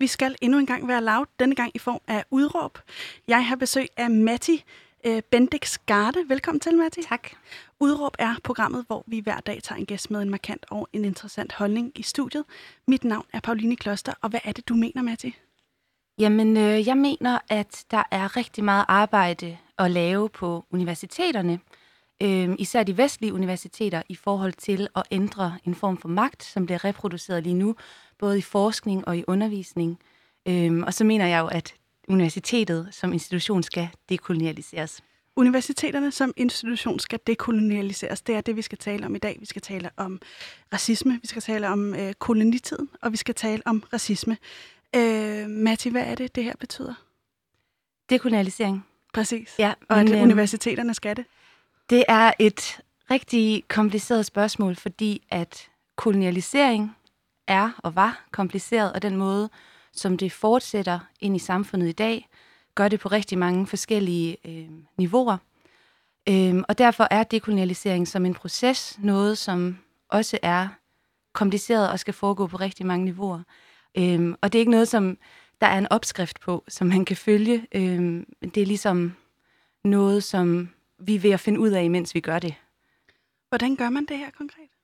Vi skal endnu en gang være loud, denne gang i form af udråb. Jeg har besøg af Matti øh, Bendix Garde. Velkommen til, Matti. Tak. Udråb er programmet, hvor vi hver dag tager en gæst med en markant og en interessant holdning i studiet. Mit navn er Pauline Kloster, og hvad er det, du mener, Matti? Jamen, øh, jeg mener, at der er rigtig meget arbejde at lave på universiteterne, øh, især de vestlige universiteter, i forhold til at ændre en form for magt, som bliver reproduceret lige nu, både i forskning og i undervisning. Øh, og så mener jeg jo, at universitetet som institution skal dekolonialiseres. Universiteterne som institution skal dekolonialiseres. Det er det, vi skal tale om i dag. Vi skal tale om racisme, vi skal tale om øh, kolonitiden, og vi skal tale om racisme. Øh, Matti, hvad er det, det her betyder? Dekolonialisering. Præcis. Ja, Og at øhm, universiteterne skal det. Det er et rigtig kompliceret spørgsmål, fordi at kolonialisering er og var kompliceret, og den måde, som det fortsætter ind i samfundet i dag, gør det på rigtig mange forskellige øh, niveauer. Øhm, og derfor er dekolonialisering som en proces noget, som også er kompliceret og skal foregå på rigtig mange niveauer. Øhm, og det er ikke noget, som der er en opskrift på, som man kan følge. Øhm, det er ligesom noget, som vi er ved at finde ud af, mens vi gør det. Hvordan gør man det her konkret?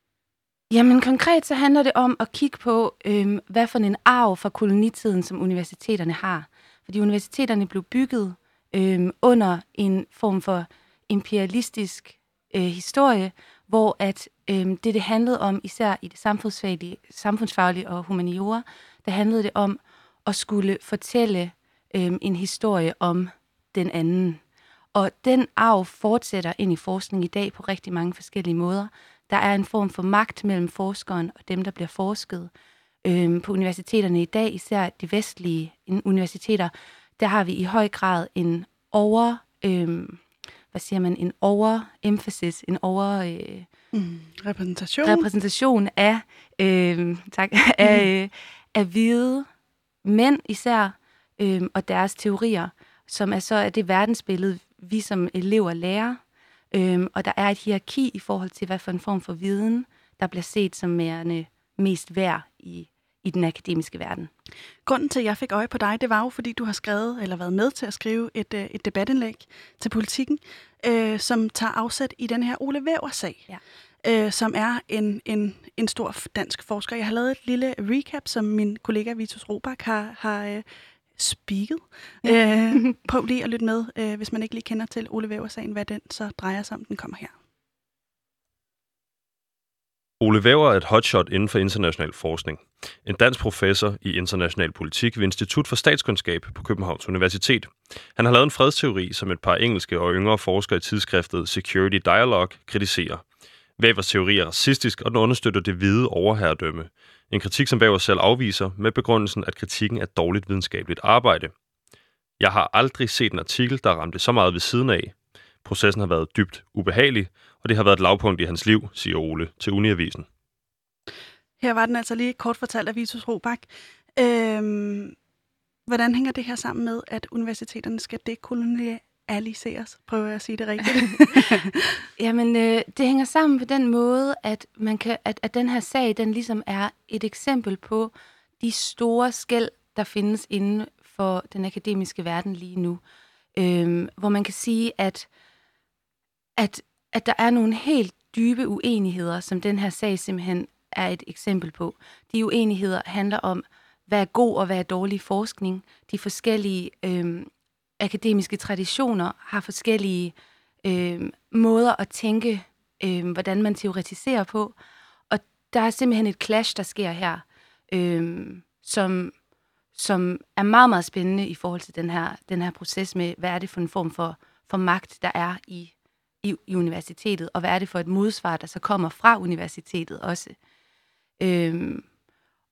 Jamen konkret så handler det om at kigge på, øhm, hvad for en arv fra kolonitiden, som universiteterne har. Fordi universiteterne blev bygget øhm, under en form for imperialistisk øh, historie, hvor at øhm, det, det handlede om, især i det samfundsfaglige, samfundsfaglige og humaniora, der handlede det om at skulle fortælle øhm, en historie om den anden. Og den arv fortsætter ind i forskning i dag på rigtig mange forskellige måder. Der er en form for magt mellem forskeren og dem, der bliver forsket. Øhm, på universiteterne i dag, især de vestlige universiteter, der har vi i høj grad en over, øhm, hvad siger man, en overemphasis, en over øh, Mm. Repræsentation. repræsentation af, øh, tak, af, øh, af hvide mænd især, øh, og deres teorier, som er så er det verdensbillede, vi som elever lærer. Øh, og der er et hierarki i forhold til, hvad for en form for viden, der bliver set som værende mest værd i, i den akademiske verden. Grunden til, at jeg fik øje på dig, det var jo, fordi du har skrevet, eller været med til at skrive et, øh, et debatindlæg til politikken, øh, som tager afsæt i den her Ole Væver-sag, Ja. øh, som er en, en, en stor dansk forsker. Jeg har lavet et lille recap, som min kollega Vitus Robak har, har øh, speaket. Ja. Øh, prøv lige at lytte med, øh, hvis man ikke lige kender til Ole Væver-sagen, hvad den så drejer sig om. Den kommer her. Ole Væver er et hotshot inden for international forskning. En dansk professor i international politik ved Institut for Statskundskab på Københavns Universitet. Han har lavet en fredsteori, som et par engelske og yngre forskere i tidsskriftet Security Dialogue kritiserer. Vævers teori er racistisk, og den understøtter det hvide overherredømme. En kritik, som Bauer selv afviser med begrundelsen, at kritikken er dårligt videnskabeligt arbejde. Jeg har aldrig set en artikel, der ramte så meget ved siden af. Processen har været dybt ubehagelig, og det har været et lavpunkt i hans liv, siger Ole til Uniavisen. Her var den altså lige kort fortalt af Vitus Robak. Øhm, hvordan hænger det her sammen med, at universiteterne skal dekolonialiseres? Prøver jeg at sige det rigtigt? Jamen, øh, det hænger sammen på den måde, at, man kan, at, at den her sag, den ligesom er et eksempel på de store skæld, der findes inden for den akademiske verden lige nu. Øhm, hvor man kan sige, at, at, at der er nogle helt dybe uenigheder, som den her sag simpelthen er et eksempel på. De uenigheder handler om, hvad er god og hvad er dårlig forskning. De forskellige øh, akademiske traditioner har forskellige øh, måder at tænke, øh, hvordan man teoretiserer på. Og der er simpelthen et clash, der sker her, øh, som, som er meget, meget spændende i forhold til den her, den her proces med, hvad er det for en form for, for magt, der er i, i, i universitetet, og hvad er det for et modsvar, der så kommer fra universitetet også. Øh,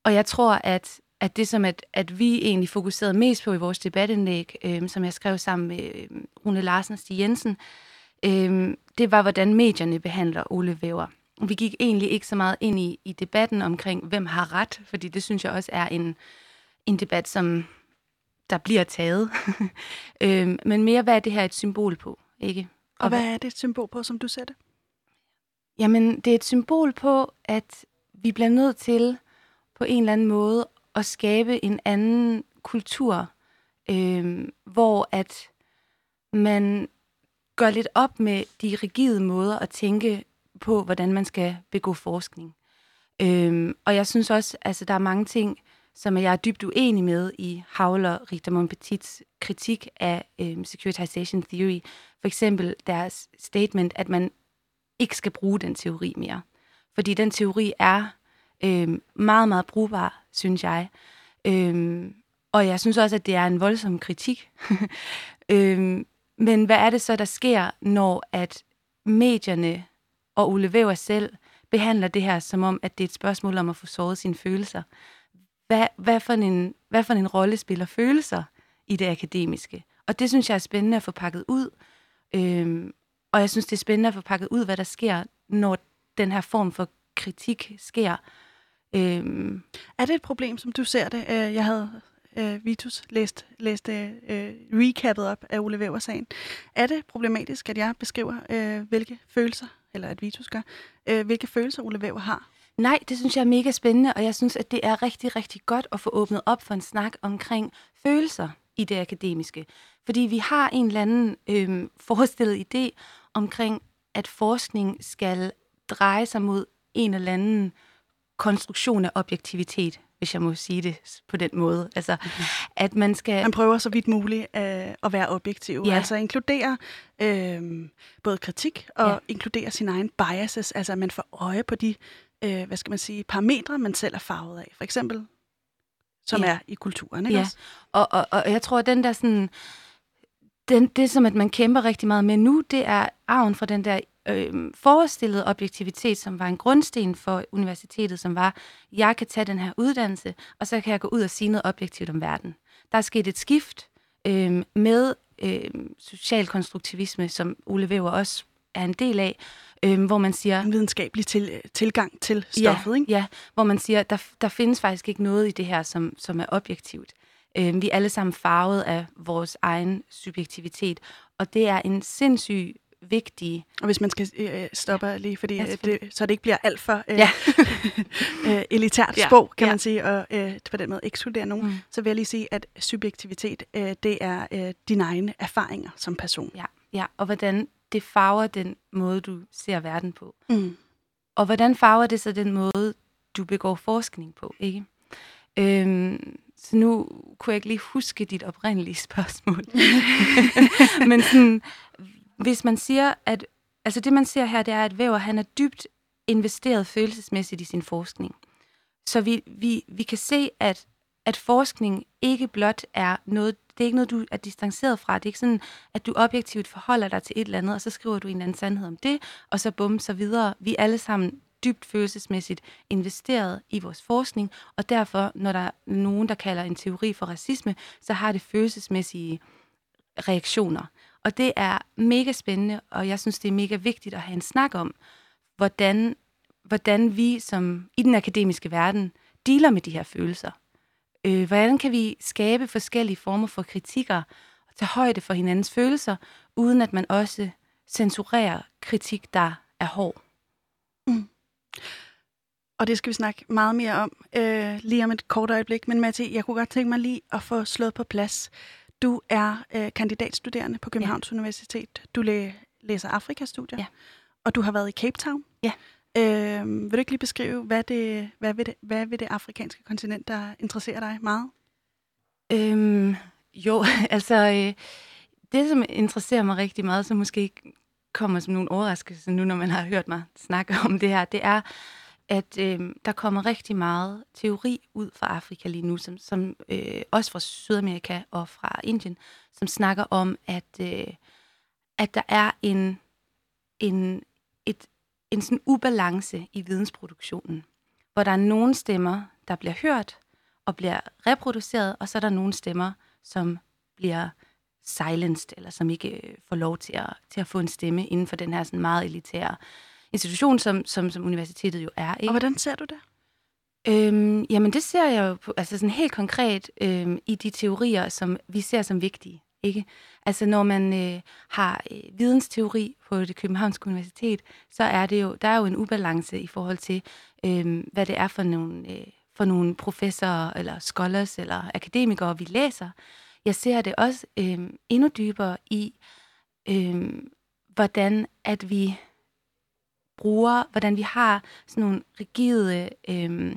og jeg tror, at, at det, som at, at vi egentlig fokuserede mest på i vores debatindlæg, øh, som jeg skrev sammen med øh, Rune Larsen og Stig Jensen, øh, det var, hvordan medierne behandler Ole Væver. Vi gik egentlig ikke så meget ind i, i debatten omkring, hvem har ret, fordi det synes jeg også er en, en debat, som der bliver taget. øh, men mere, hvad er det her et symbol på? ikke? Og hvad er det et symbol på, som du ser det? Jamen, det er et symbol på, at vi bliver nødt til på en eller anden måde at skabe en anden kultur, øh, hvor at man gør lidt op med de rigide måder at tænke på, hvordan man skal begå forskning. Øhm, og jeg synes også, altså der er mange ting, som jeg er dybt uenig med i Havler og Richter Montpetits kritik af øhm, securitization theory. For eksempel deres statement, at man ikke skal bruge den teori mere. Fordi den teori er Øh, meget, meget brugbar, synes jeg. Øh, og jeg synes også, at det er en voldsom kritik. øh, men hvad er det så, der sker, når at medierne og Ole Væver selv behandler det her som om, at det er et spørgsmål om at få såret sine følelser? Hvad, hvad, for en, hvad for en rolle spiller følelser i det akademiske? Og det synes jeg er spændende at få pakket ud. Øhm, og jeg synes, det er spændende at få pakket ud, hvad der sker, når den her form for kritik sker. Øhm. Er det et problem, som du ser det? Øh, jeg havde øh, Vitus læst, læste øh, øh, recappet op af Ole Væver-sagen. Er det problematisk, at jeg beskriver, øh, hvilke følelser, eller at Vitus gør, øh, hvilke følelser Ole Væver har? Nej, det synes jeg er mega spændende, og jeg synes, at det er rigtig, rigtig godt at få åbnet op for en snak omkring følelser i det akademiske. Fordi vi har en eller anden øh, forestillet idé omkring, at forskning skal dreje sig mod en eller anden konstruktion af objektivitet hvis jeg må sige det på den måde. Altså, mm-hmm. at man skal... Man prøver så vidt muligt øh, at være objektiv. Ja. Altså inkludere øh, både kritik og ja. inkludere sin egen biases. Altså at man får øje på de, øh, hvad skal man sige, parametre, man selv er farvet af. For eksempel, som ja. er i kulturen. Ikke ja. Og, og, og jeg tror, at den der sådan... Den, det, som at man kæmper rigtig meget med nu, det er arven fra den der øh, forestillede objektivitet, som var en grundsten for universitetet, som var, jeg kan tage den her uddannelse, og så kan jeg gå ud og sige noget objektivt om verden. Der er sket et skift øh, med øh, socialkonstruktivisme, som Ole Weber også er en del af, øh, hvor man siger... En videnskabelig til, tilgang til stoffet, ja, ikke? Ja, hvor man siger, der, der findes faktisk ikke noget i det her, som, som er objektivt. Øh, vi er alle sammen farvet af vores egen subjektivitet, og det er en sindssyg vigtige. Og hvis man skal øh, stoppe lige, fordi ja, det, så det ikke bliver alt for øh, ja. øh, elitært ja. sprog, kan ja. man sige, og øh, på den måde ekskludere nogen, mm. så vil jeg lige sige, at subjektivitet, øh, det er øh, dine egne erfaringer som person. Ja. ja, og hvordan det farver den måde, du ser verden på. Mm. Og hvordan farver det så den måde, du begår forskning på, ikke? Øhm, så nu kunne jeg ikke lige huske dit oprindelige spørgsmål. Men sådan, hvis man siger, at altså det man ser her, det er, at Væver han er dybt investeret følelsesmæssigt i sin forskning. Så vi, vi, vi kan se, at, at forskning ikke blot er noget, det er ikke noget, du er distanceret fra. Det er ikke sådan, at du objektivt forholder dig til et eller andet, og så skriver du en eller anden sandhed om det, og så bum, så videre. Vi er alle sammen dybt følelsesmæssigt investeret i vores forskning, og derfor, når der er nogen, der kalder en teori for racisme, så har det følelsesmæssige reaktioner. Og det er mega spændende, og jeg synes, det er mega vigtigt at have en snak om, hvordan, hvordan vi som i den akademiske verden dealer med de her følelser. Øh, hvordan kan vi skabe forskellige former for kritikker og tage højde for hinandens følelser, uden at man også censurerer kritik, der er hård. Mm. Og det skal vi snakke meget mere om øh, lige om et kort øjeblik. Men Matti, jeg kunne godt tænke mig lige at få slået på plads, du er øh, kandidatstuderende på Københavns ja. Universitet. Du læ- læser Afrikastudier, ja. og du har været i Cape Town. Ja. Øh, vil du ikke lige beskrive, hvad, det, hvad, ved det, hvad ved det afrikanske kontinent, der interesserer dig meget? Øhm, jo, altså øh, det, som interesserer mig rigtig meget, som måske kommer som nogle overraskelse nu, når man har hørt mig snakke om det her, det er, at øh, der kommer rigtig meget teori ud fra Afrika lige nu, som, som øh, også fra Sydamerika og fra Indien, som snakker om, at, øh, at der er en, en, et, en sådan ubalance i vidensproduktionen, hvor der er nogle stemmer, der bliver hørt og bliver reproduceret, og så er der nogle stemmer, som bliver silenced, eller som ikke øh, får lov til at, til at få en stemme inden for den her sådan meget elitære institution, som, som, som universitetet jo er. Ikke? Og hvordan ser du det? Øhm, jamen det ser jeg jo på, altså sådan helt konkret øhm, i de teorier, som vi ser som vigtige. Ikke? Altså når man øh, har øh, vidensteori på det Københavnske Universitet, så er det jo, der er jo en ubalance i forhold til, øh, hvad det er for nogle, øh, for nogle professorer eller scholars eller akademikere, vi læser. Jeg ser det også øh, endnu dybere i, øh, hvordan at vi bruger, hvordan vi har sådan nogle rigide øh,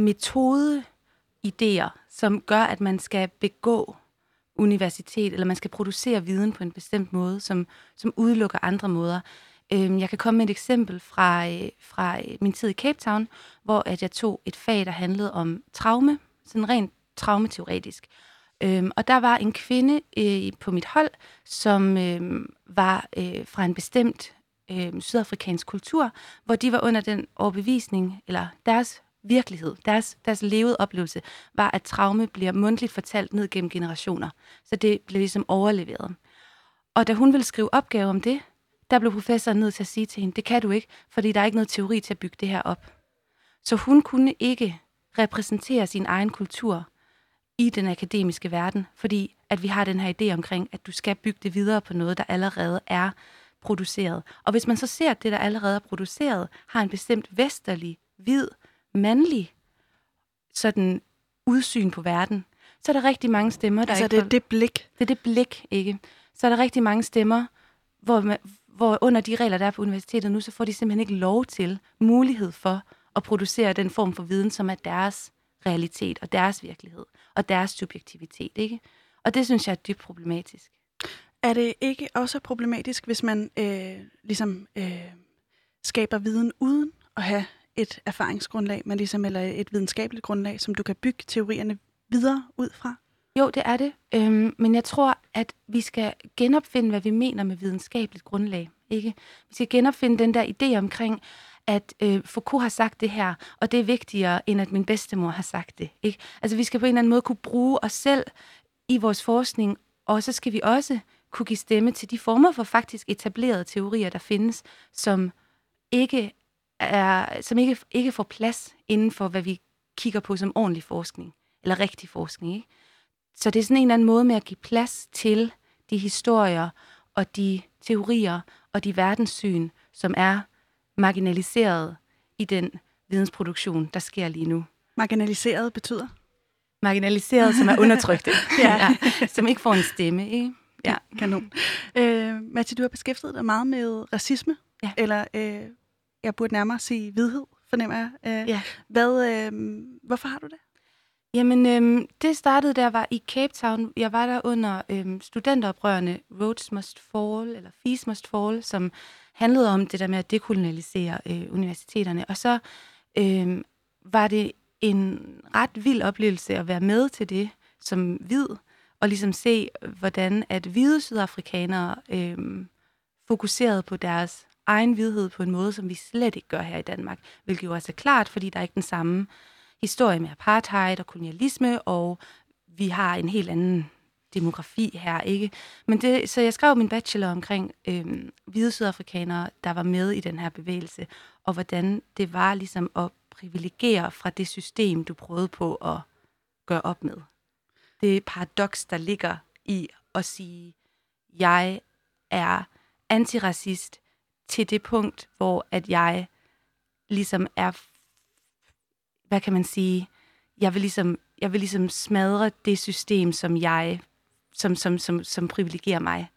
metodeidéer, som gør, at man skal begå universitet, eller man skal producere viden på en bestemt måde, som, som udelukker andre måder. Øh, jeg kan komme med et eksempel fra, øh, fra øh, min tid i Cape Town, hvor at jeg tog et fag, der handlede om traume, sådan rent traumeteoretisk. Øhm, og der var en kvinde øh, på mit hold, som øh, var øh, fra en bestemt øh, sydafrikansk kultur, hvor de var under den overbevisning, eller deres virkelighed, deres, deres levede oplevelse, var, at traume bliver mundtligt fortalt ned gennem generationer. Så det blev ligesom overleveret. Og da hun ville skrive opgave om det, der blev professoren nødt til at sige til hende, det kan du ikke, fordi der er ikke noget teori til at bygge det her op. Så hun kunne ikke repræsentere sin egen kultur i den akademiske verden, fordi at vi har den her idé omkring, at du skal bygge det videre på noget, der allerede er produceret. Og hvis man så ser, at det, der allerede er produceret, har en bestemt vesterlig, hvid, mandlig sådan udsyn på verden, så er der rigtig mange stemmer, der altså, ikke... det er det blik. Det er det blik, ikke? Så er der rigtig mange stemmer, hvor, man, hvor under de regler, der er på universitetet nu, så får de simpelthen ikke lov til, mulighed for at producere den form for viden, som er deres realitet og deres virkelighed og deres subjektivitet. Ikke? Og det synes jeg er dybt problematisk. Er det ikke også problematisk, hvis man øh, ligesom øh, skaber viden uden at have et erfaringsgrundlag, men ligesom, eller et videnskabeligt grundlag, som du kan bygge teorierne videre ud fra? Jo, det er det. Øhm, men jeg tror, at vi skal genopfinde, hvad vi mener med videnskabeligt grundlag. Ikke? Vi skal genopfinde den der idé omkring, at øh, Foucault har sagt det her, og det er vigtigere, end at min bedstemor har sagt det. Ikke? Altså, vi skal på en eller anden måde kunne bruge os selv i vores forskning, og så skal vi også kunne give stemme til de former for faktisk etablerede teorier, der findes, som ikke, er, som ikke, ikke får plads inden for, hvad vi kigger på som ordentlig forskning, eller rigtig forskning. Ikke? Så det er sådan en eller anden måde med at give plads til de historier og de teorier og de verdenssyn, som er marginaliseret i den vidensproduktion, der sker lige nu. Marginaliseret betyder? Marginaliseret, som er undertrykte. ja. ja. Som ikke får en stemme, ikke? Ja. Kanon. Øh, Mathie, du har beskæftiget dig meget med racisme, ja. eller øh, jeg burde nærmere sige hvidhed, fornemmer jeg. Øh, ja. hvad, øh, hvorfor har du det? Jamen, øhm, det startede, der var i Cape Town. Jeg var der under øhm, studenteroprørende Roads Must Fall, eller Fees Must Fall, som handlede om det der med at dekolonialisere øh, universiteterne. Og så øh, var det en ret vild oplevelse at være med til det som hvid, og ligesom se, hvordan at hvide sydafrikanere øh, fokuserede på deres egen hvidhed på en måde, som vi slet ikke gør her i Danmark. Hvilket jo også er klart, fordi der er ikke den samme historie med apartheid og kolonialisme, og vi har en helt anden demografi her, ikke? Men det, så jeg skrev min bachelor omkring øh, hvide sydafrikanere, der var med i den her bevægelse, og hvordan det var ligesom at privilegere fra det system, du prøvede på at gøre op med. Det paradoks, der ligger i at sige, jeg er antiracist til det punkt, hvor at jeg ligesom er, hvad kan man sige, jeg vil ligesom, jeg vil ligesom smadre det system, som jeg som, som, som, som privilegerer mig.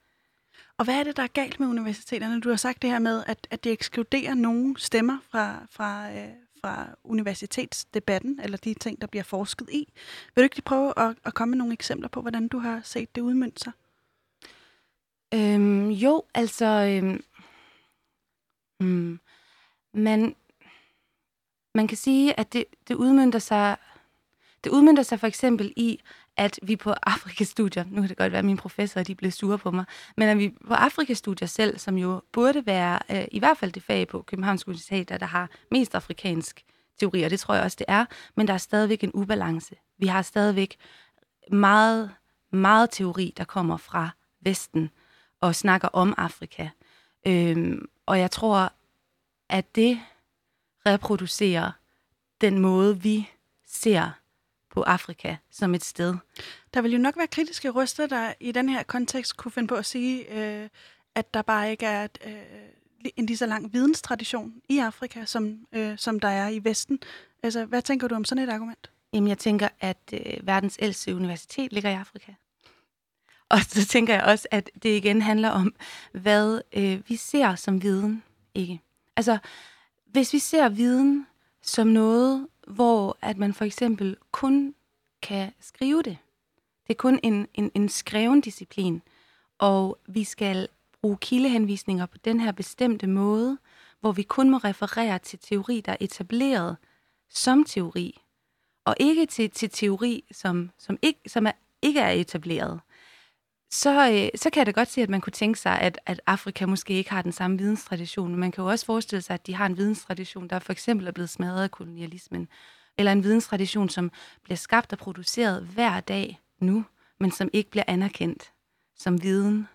Og hvad er det, der er galt med universiteterne? Du har sagt det her med, at, at det ekskluderer nogle stemmer fra, fra, øh, fra universitetsdebatten, eller de ting, der bliver forsket i. Vil du ikke lige prøve at, at komme med nogle eksempler på, hvordan du har set det udmyndte sig? Øhm, jo, altså... Øhm, hmm, man, man kan sige, at det, det udmyndter sig... Det udmyndter sig for eksempel i, at vi på Afrikastudier, nu kan det godt være, at mine professorer de blev sure på mig, men at vi på Afrikastudier selv, som jo burde være øh, i hvert fald det fag på Københavns Universitet, der har mest afrikansk teori, og det tror jeg også, det er, men der er stadigvæk en ubalance. Vi har stadigvæk meget, meget teori, der kommer fra Vesten og snakker om Afrika. Øhm, og jeg tror, at det reproducerer den måde, vi ser på Afrika som et sted. Der vil jo nok være kritiske røster, der i den her kontekst kunne finde på at sige, øh, at der bare ikke er øh, en lige så lang videnstradition i Afrika, som, øh, som der er i Vesten. Altså, hvad tænker du om sådan et argument? Jamen, jeg tænker, at øh, verdens ældste universitet ligger i Afrika. Og så tænker jeg også, at det igen handler om, hvad øh, vi ser som viden, ikke? Altså, hvis vi ser viden som noget, hvor at man for eksempel kun kan skrive det. Det er kun en, en, en skreven disciplin, og vi skal bruge kildehenvisninger på den her bestemte måde, hvor vi kun må referere til teori, der er etableret som teori, og ikke til, til teori, som, som, ikke, som er, ikke er etableret, så, øh, så kan jeg da godt se, at man kunne tænke sig, at, at Afrika måske ikke har den samme videnstradition. Men man kan jo også forestille sig, at de har en videnstradition, der for eksempel er blevet smadret af kolonialismen. Eller en videnstradition, som bliver skabt og produceret hver dag nu, men som ikke bliver anerkendt som viden,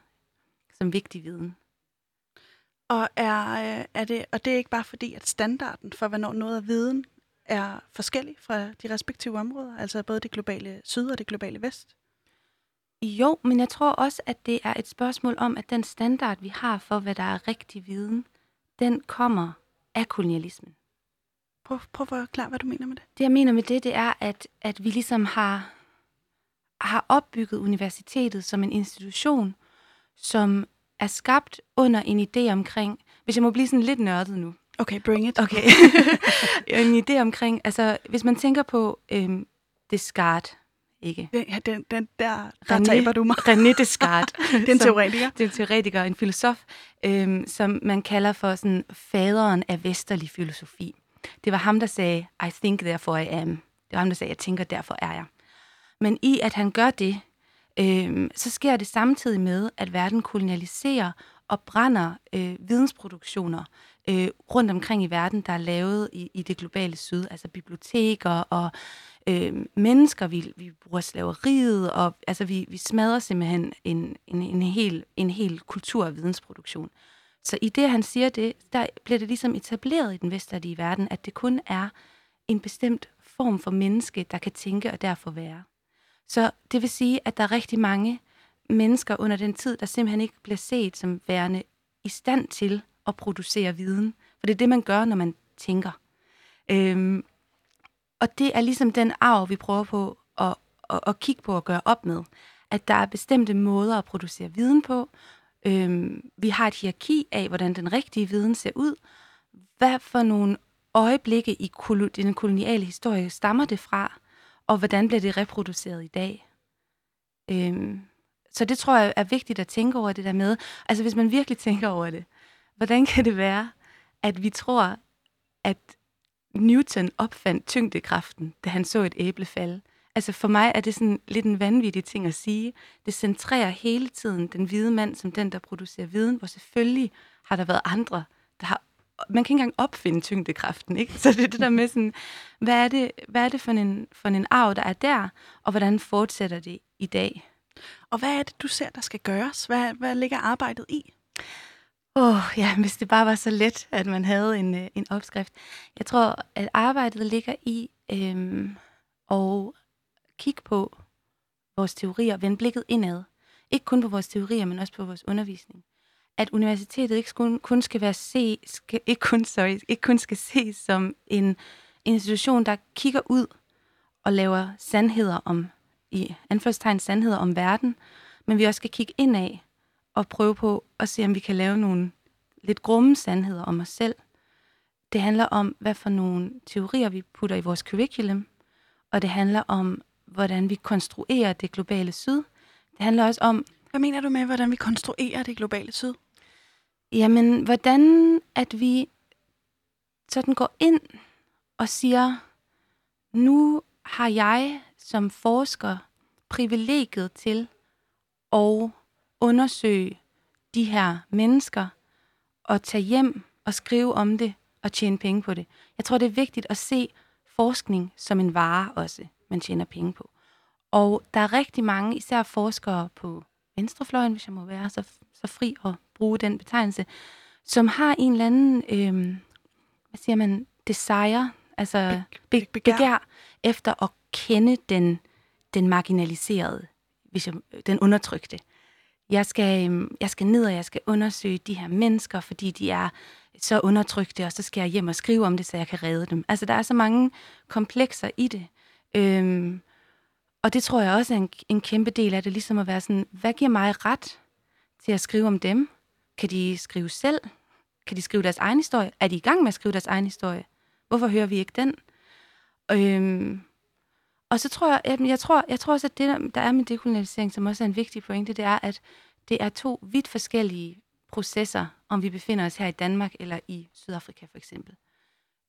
som vigtig viden. Og er, øh, er det, og det er ikke bare fordi, at standarden for, hvornår noget er viden er forskellig fra de respektive områder, altså både det globale syd og det globale vest? Jo, men jeg tror også, at det er et spørgsmål om, at den standard, vi har for, hvad der er rigtig viden, den kommer af kolonialismen. Prøv, prøv at forklare, hvad du mener med det. Det, jeg mener med det, det er, at, at vi ligesom har, har opbygget universitetet som en institution, som er skabt under en idé omkring, hvis jeg må blive sådan lidt nørdet nu. Okay, bring it. Okay. en idé omkring, altså hvis man tænker på øhm, Descartes, ikke? Ja, den, den der, der René, taber du mig. René Descartes. det er en teoretiker. Det er en teoretiker, en filosof, øhm, som man kalder for sådan faderen af vesterlig filosofi. Det var ham, der sagde, I think, therefore I am. Det var ham, der sagde, jeg tænker, derfor er jeg. Men i at han gør det, øhm, så sker det samtidig med, at verden kolonialiserer og brænder øh, vidensproduktioner øh, rundt omkring i verden, der er lavet i, i det globale syd, altså biblioteker og øh, mennesker, vi, vi bruger slaveriet, og altså, vi, vi smadrer simpelthen en, en, en, hel, en hel kultur- og vidensproduktion. Så i det, han siger det, der bliver det ligesom etableret i den vestlige verden, at det kun er en bestemt form for menneske, der kan tænke og derfor være. Så det vil sige, at der er rigtig mange mennesker under den tid, der simpelthen ikke bliver set som værende i stand til at producere viden. For det er det, man gør, når man tænker. Øhm, og det er ligesom den arv, vi prøver på at, at, at kigge på og gøre op med. At der er bestemte måder at producere viden på. Øhm, vi har et hierarki af, hvordan den rigtige viden ser ud. Hvad for nogle øjeblikke i den koloniale historie stammer det fra? Og hvordan bliver det reproduceret i dag? Øhm, så det tror jeg er vigtigt at tænke over det der med. Altså hvis man virkelig tænker over det. Hvordan kan det være, at vi tror, at Newton opfandt tyngdekraften, da han så et æble falde. Altså for mig er det sådan lidt en vanvittig ting at sige. Det centrerer hele tiden den hvide mand som den, der producerer viden, hvor selvfølgelig har der været andre, der har man kan ikke engang opfinde tyngdekraften, ikke? Så det er det der med sådan, hvad er det, hvad er det for, en, for en arv, der er der, og hvordan fortsætter det i dag? Og hvad er det, du ser, der skal gøres? Hvad, hvad ligger arbejdet i? Åh, oh, ja, hvis det bare var så let, at man havde en, øh, en opskrift. Jeg tror, at arbejdet ligger i øhm, at kigge på vores teorier, vende blikket indad. Ikke kun på vores teorier, men også på vores undervisning. At universitetet ikke kun, kun skal være se, skal, ikke kun, sorry, ikke kun skal ses som en institution, der kigger ud og laver sandheder om, i anførstegn sandheder om verden, men vi også skal kigge indad og prøve på at se, om vi kan lave nogle lidt grumme sandheder om os selv. Det handler om, hvad for nogle teorier vi putter i vores curriculum, og det handler om, hvordan vi konstruerer det globale syd. Det handler også om... Hvad mener du med, hvordan vi konstruerer det globale syd? Jamen, hvordan at vi sådan går ind og siger, nu har jeg som forsker privilegiet til at undersøge de her mennesker og tage hjem og skrive om det og tjene penge på det. Jeg tror, det er vigtigt at se forskning som en vare også, man tjener penge på. Og der er rigtig mange, især forskere på venstrefløjen, hvis jeg må være så, så fri at bruge den betegnelse, som har en eller anden, øh, hvad siger man, desire, altså be, be, begær. begær efter at kende den, den marginaliserede, hvis jeg, den undertrykte jeg skal, øhm, jeg skal ned, og jeg skal undersøge de her mennesker, fordi de er så undertrykte, og så skal jeg hjem og skrive om det, så jeg kan redde dem. Altså, der er så mange komplekser i det. Øhm, og det tror jeg også er en, en kæmpe del af det, ligesom at være sådan, hvad giver mig ret til at skrive om dem? Kan de skrive selv? Kan de skrive deres egen historie? Er de i gang med at skrive deres egen historie? Hvorfor hører vi ikke den? Øhm, og så tror jeg, jeg, jeg, tror, jeg tror også, at det, der er med dekolonialisering, som også er en vigtig pointe, det er, at det er to vidt forskellige processer, om vi befinder os her i Danmark eller i Sydafrika for eksempel.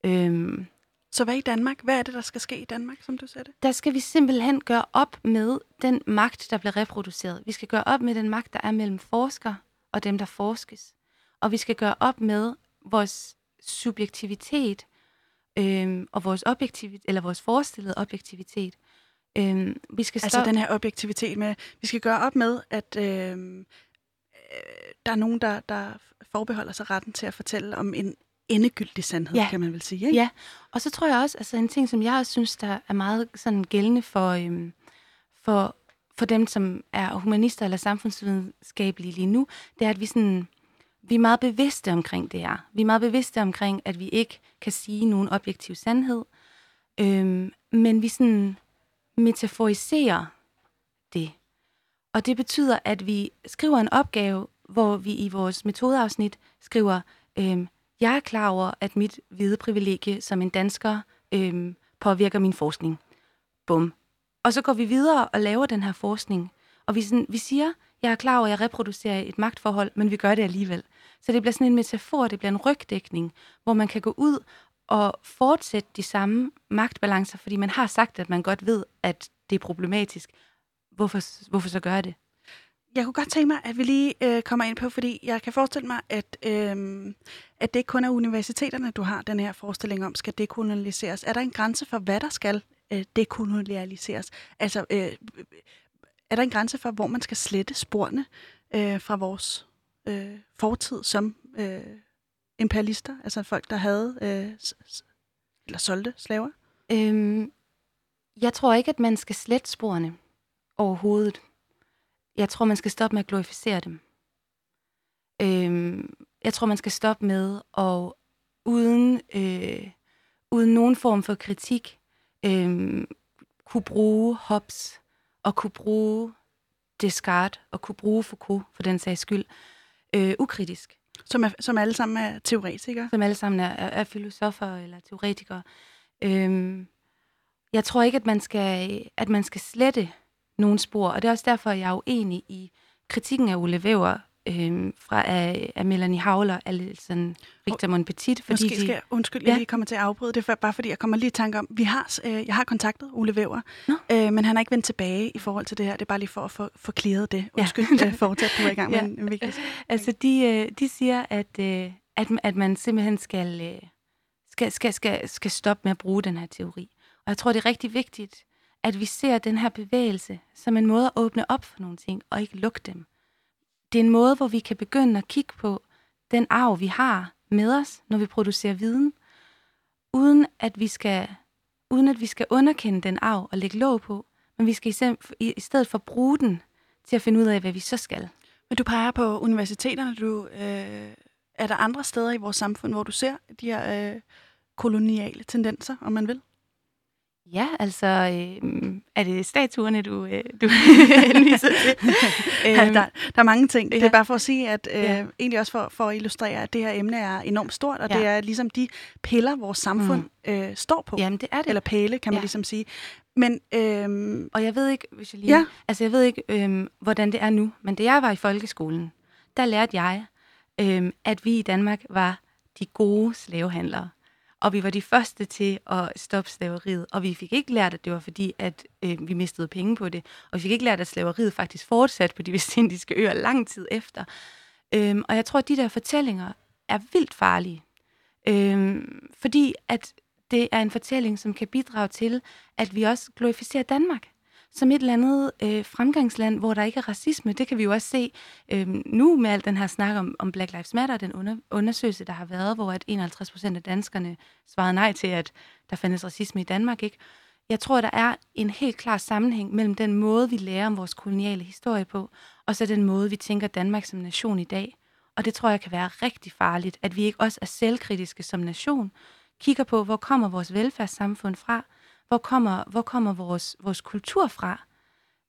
Øhm, Så hvad i Danmark? Hvad er det, der skal ske i Danmark, som du ser det? der skal vi simpelthen gøre op med den magt, der bliver reproduceret. Vi skal gøre op med den magt, der er mellem forskere og dem, der forskes. Og vi skal gøre op med vores subjektivitet øhm, og vores objektivitet, eller vores forestillede objektivitet. Øhm, vi skal Altså stoppe- den her objektivitet med, vi skal gøre op med, at øh, øh, der er nogen, der, der forbeholder sig retten til at fortælle om en endegyldig sandhed, Ja. kan man vel sige. Ikke? Ja, og så tror jeg også, altså en ting, som jeg også synes, der er meget sådan gældende for, øhm, for, for dem, som er humanister eller samfundsvidenskabelige lige nu, det er, at vi, sådan, vi er meget bevidste omkring det her. Vi er meget bevidste omkring, at vi ikke kan sige nogen objektiv sandhed, øhm, men vi sådan metaforiserer det. Og det betyder, at vi skriver en opgave, hvor vi i vores metodeafsnit skriver, øhm, jeg er klar over, at mit hvide privilegie som en dansker øhm, påvirker min forskning. Bum. Og så går vi videre og laver den her forskning. Og vi, sådan, vi siger, jeg er klar over, at jeg reproducerer et magtforhold, men vi gør det alligevel. Så det bliver sådan en metafor, det bliver en rygdækning, hvor man kan gå ud og fortsætte de samme magtbalancer, fordi man har sagt, at man godt ved, at det er problematisk. Hvorfor, hvorfor så gøre det? Jeg kunne godt tænke mig, at vi lige øh, kommer ind på, fordi jeg kan forestille mig, at, øh, at det ikke kun er universiteterne, du har den her forestilling om, skal dekolonialiseres. Er der en grænse for, hvad der skal øh, dekolonialiseres? Altså, øh, er der en grænse for, hvor man skal slette sporene øh, fra vores øh, fortid som øh, imperialister? Altså folk, der havde øh, s- s- eller solgte slaver? Øhm, jeg tror ikke, at man skal slette sporene overhovedet. Jeg tror, man skal stoppe med at glorificere dem. Øhm, jeg tror, man skal stoppe med at uden, øh, uden nogen form for kritik øh, kunne bruge Hobbes og kunne bruge Descartes og kunne bruge Foucault for den sags skyld øh, ukritisk Som, er, som alle sammen er teoretikere? som alle sammen er, er, er filosofer eller teoretikere. Øhm, jeg tror ikke, at man, skal, at man skal slette nogen spor, og det er også derfor, jeg er uenig i kritikken af Ole Væver øhm, fra af, af Melanie Havler, Alison Richter Monpetit, fordi Måske skal jeg, undskyld, jeg Ja. lige kommer til at afbryde det, for, bare fordi jeg kommer lige i tanke om, vi har, øh, jeg har kontaktet Ole Væver, Nå. øh, men han har ikke vendt tilbage i forhold til det her. Det er bare lige for at få, clearet det. Undskyld, ja. fortsæt, du er i gang med Ja. en, en vigtig altså de, øh, de siger, at, øh, at, at man simpelthen skal, øh, skal, skal, skal, skal stoppe med at bruge den her teori. Og jeg tror, det er rigtig vigtigt, at vi ser den her bevægelse som en måde at åbne op for nogle ting, og ikke lukke dem. Det er en måde, hvor vi kan begynde at kigge på den arv, vi har med os, når vi producerer viden, uden at vi skal, uden at vi skal underkende den arv og lægge låg på, men vi skal i stedet for bruge den til at finde ud af, hvad vi så skal. Men du peger på universiteterne. Du, øh, er der andre steder i vores samfund, hvor du ser de her øh, koloniale tendenser, om man vil? Ja, altså, øh, er det statuerne, du, øh, du henviser til? Ja, Øhm, der, der er mange ting. Det ja. er bare for at sige, at øh, Ja. egentlig også for, for at illustrere, at det her emne er enormt stort, og Ja. det er ligesom de piller, vores samfund mm. øh, står på. Jamen, det er det. Eller pæle, kan man Ja. ligesom sige. Men øhm, Og jeg ved ikke, hvis jeg lige... Ja. Altså, jeg ved ikke, øhm, hvordan det er nu, men da jeg var i folkeskolen, der lærte jeg, øhm, at vi i Danmark var de gode slavehandlere. Og vi var de første til at stoppe slaveriet. Og vi fik ikke lært, at det var fordi, at øh, vi mistede penge på det. Og vi fik ikke lært, at slaveriet faktisk fortsatte på de vestindiske øer lang tid efter. Øhm, og jeg tror, at de der fortællinger er vildt farlige. Øhm, fordi at det er en fortælling, som kan bidrage til, at vi også glorificerer Danmark som et eller andet øh, fremgangsland, hvor der ikke er racisme. Det kan vi jo også se øh, nu med al den her snak om, om Black Lives Matter, den under, undersøgelse, der har været, hvor at 51 procent af danskerne svarede nej til, at der fandtes racisme i Danmark. ikke. Jeg tror, der er en helt klar sammenhæng mellem den måde, vi lærer om vores koloniale historie på, og så den måde, vi tænker Danmark som nation i dag. Og det tror jeg kan være rigtig farligt, at vi ikke også er selvkritiske som nation, kigger på, hvor kommer vores velfærdssamfund fra, hvor kommer, hvor kommer vores, vores kultur fra,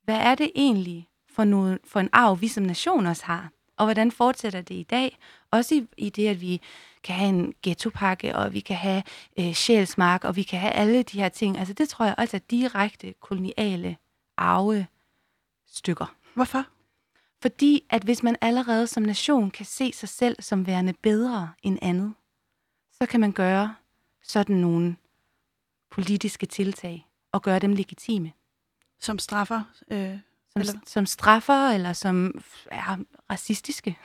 hvad er det egentlig for, noget, for en arv, vi som nation også har, og hvordan fortsætter det i dag, også i, i det, at vi kan have en ghettopakke, og vi kan have øh, sjælsmark, og vi kan have alle de her ting. Altså det tror jeg også er direkte koloniale arve stykker. Hvorfor? Fordi at hvis man allerede som nation kan se sig selv som værende bedre end andet, så kan man gøre sådan nogle politiske tiltag og gøre dem legitime. Som straffer? Øh, som, eller? som straffer, eller som er racistiske.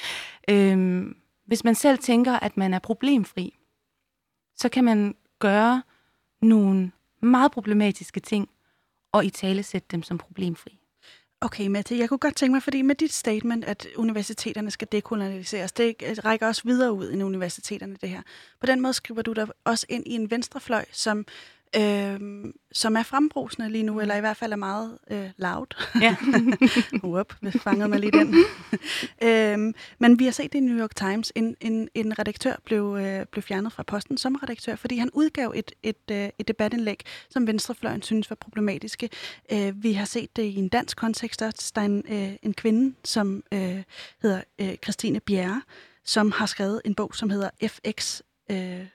øhm, hvis man selv tænker, at man er problemfri, så kan man gøre nogle meget problematiske ting, og i tale sætte dem som problemfri. Okay, Mette, jeg kunne godt tænke mig, fordi med dit statement, at universiteterne skal dekoloniseres, det rækker også videre ud end universiteterne, det her. På den måde skriver du dig også ind i en venstrefløj, som øh, som er frembrusende lige nu, eller i hvert fald er meget øh, loud. Ja. Whoop, vi fangede mig lige den. øh, men vi har set det i New York Times. En, en, en redaktør blev, øh, blev fjernet fra posten som redaktør, fordi han udgav et, et, øh, et debatindlæg, som Venstrefløjen synes var problematiske. Øh, vi har set det i en dansk kontekst også. Der er en, øh, en kvinde, som øh, hedder øh, Christine Bjerre, som har skrevet en bog, som hedder FX... Øh,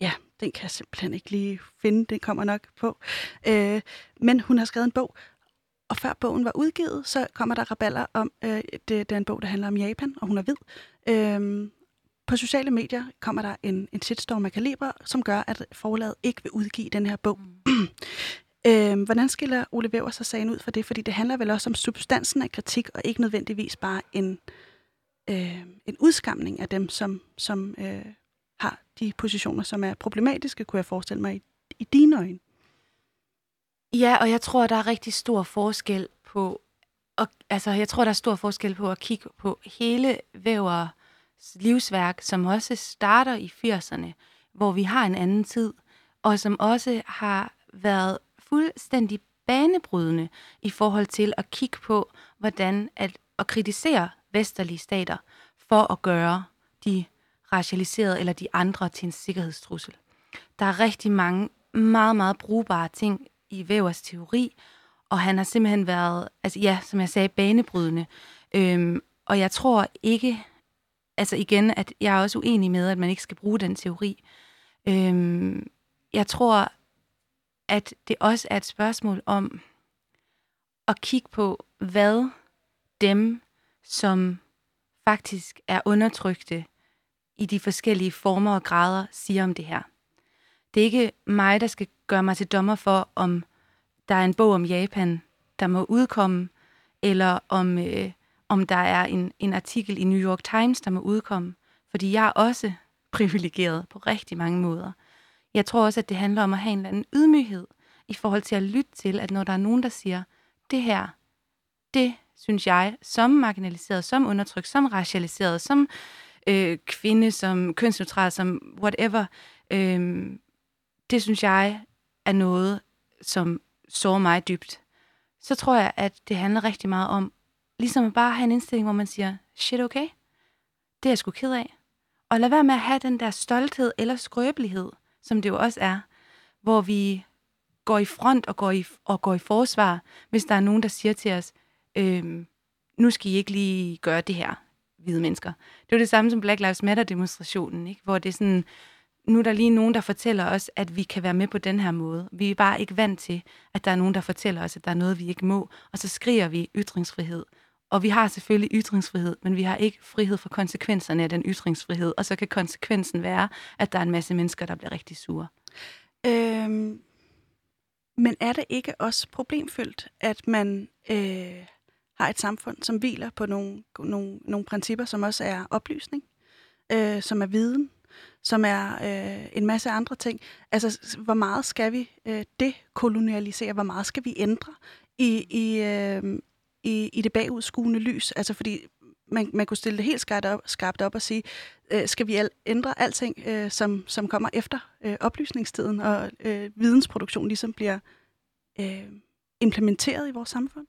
ja, den kan jeg simpelthen ikke lige finde, den kommer nok på. Øh, men hun har skrevet en bog, og før bogen var udgivet, så kommer der raballer om, øh, det, det er en bog, der handler om Japan, og hun er hvid. Øh, på sociale medier kommer der en, en shitstorm af kaliber, som gør, at forlaget ikke vil udgive den her bog. Mm. øh, hvordan skiller Ole Væver sig sagen ud for det? Fordi det handler vel også om substansen af kritik, og ikke nødvendigvis bare en, øh, en udskamning af dem, som, som øh, de positioner, som er problematiske, kunne jeg forestille mig, i, i dine øjne. Ja, og jeg tror, der er rigtig stor forskel på, og, altså jeg tror, der er stor forskel på at kigge på hele Vævers livsværk, som også starter i 80'erne, hvor vi har en anden tid, og som også har været fuldstændig banebrydende i forhold til at kigge på, hvordan at, at kritisere vesterlige stater for at gøre de racialiseret eller de andre til en sikkerhedstrussel. Der er rigtig mange meget, meget brugbare ting i Vævers teori, og han har simpelthen været, altså ja, som jeg sagde, banebrydende. Øhm, og jeg tror ikke, altså igen, at jeg er også uenig med, at man ikke skal bruge den teori. Øhm, jeg tror, at det også er et spørgsmål om at kigge på, hvad dem, som faktisk er undertrykte, i de forskellige former og grader siger om det her. Det er ikke mig, der skal gøre mig til dommer for, om der er en bog om Japan, der må udkomme, eller om, øh, om der er en, en artikel i New York Times, der må udkomme. Fordi jeg er også privilegeret på rigtig mange måder. Jeg tror også, at det handler om at have en eller anden ydmyghed i forhold til at lytte til, at når der er nogen, der siger, det her, det synes jeg, som marginaliseret, som undertrykt, som racialiseret, som øh, kvinde, som kønsneutral, som whatever, øh, det synes jeg er noget, som sårer mig dybt. Så tror jeg, at det handler rigtig meget om, ligesom at bare have en indstilling, hvor man siger, shit okay, det er jeg sgu ked af. Og lad være med at have den der stolthed eller skrøbelighed, som det jo også er, hvor vi går i front og går i, og går i forsvar, hvis der er nogen, der siger til os, øhm, nu skal I ikke lige gøre det her hvide mennesker. Det var det samme som Black Lives Matter-demonstrationen, ikke? hvor det er sådan, nu er der lige nogen, der fortæller os, at vi kan være med på den her måde. Vi er bare ikke vant til, at der er nogen, der fortæller os, at der er noget, vi ikke må, og så skriger vi ytringsfrihed. Og vi har selvfølgelig ytringsfrihed, men vi har ikke frihed for konsekvenserne af den ytringsfrihed, og så kan konsekvensen være, at der er en masse mennesker, der bliver rigtig sure. Øhm, men er det ikke også problemfyldt, at man øh, har et samfund, som hviler på nogle, nogle, nogle principper, som også er oplysning, øh, som er viden, som er øh, en masse andre ting. Altså, hvor meget skal vi øh, dekolonialisere? Hvor meget skal vi ændre i, i, øh, i, i det bagudskuende lys? Altså, fordi man, man kunne stille det helt skarpt op, skarpt op og sige, øh, skal vi al, ændre alting, øh, som, som kommer efter øh, oplysningstiden, og øh, vidensproduktion ligesom bliver øh, implementeret i vores samfund?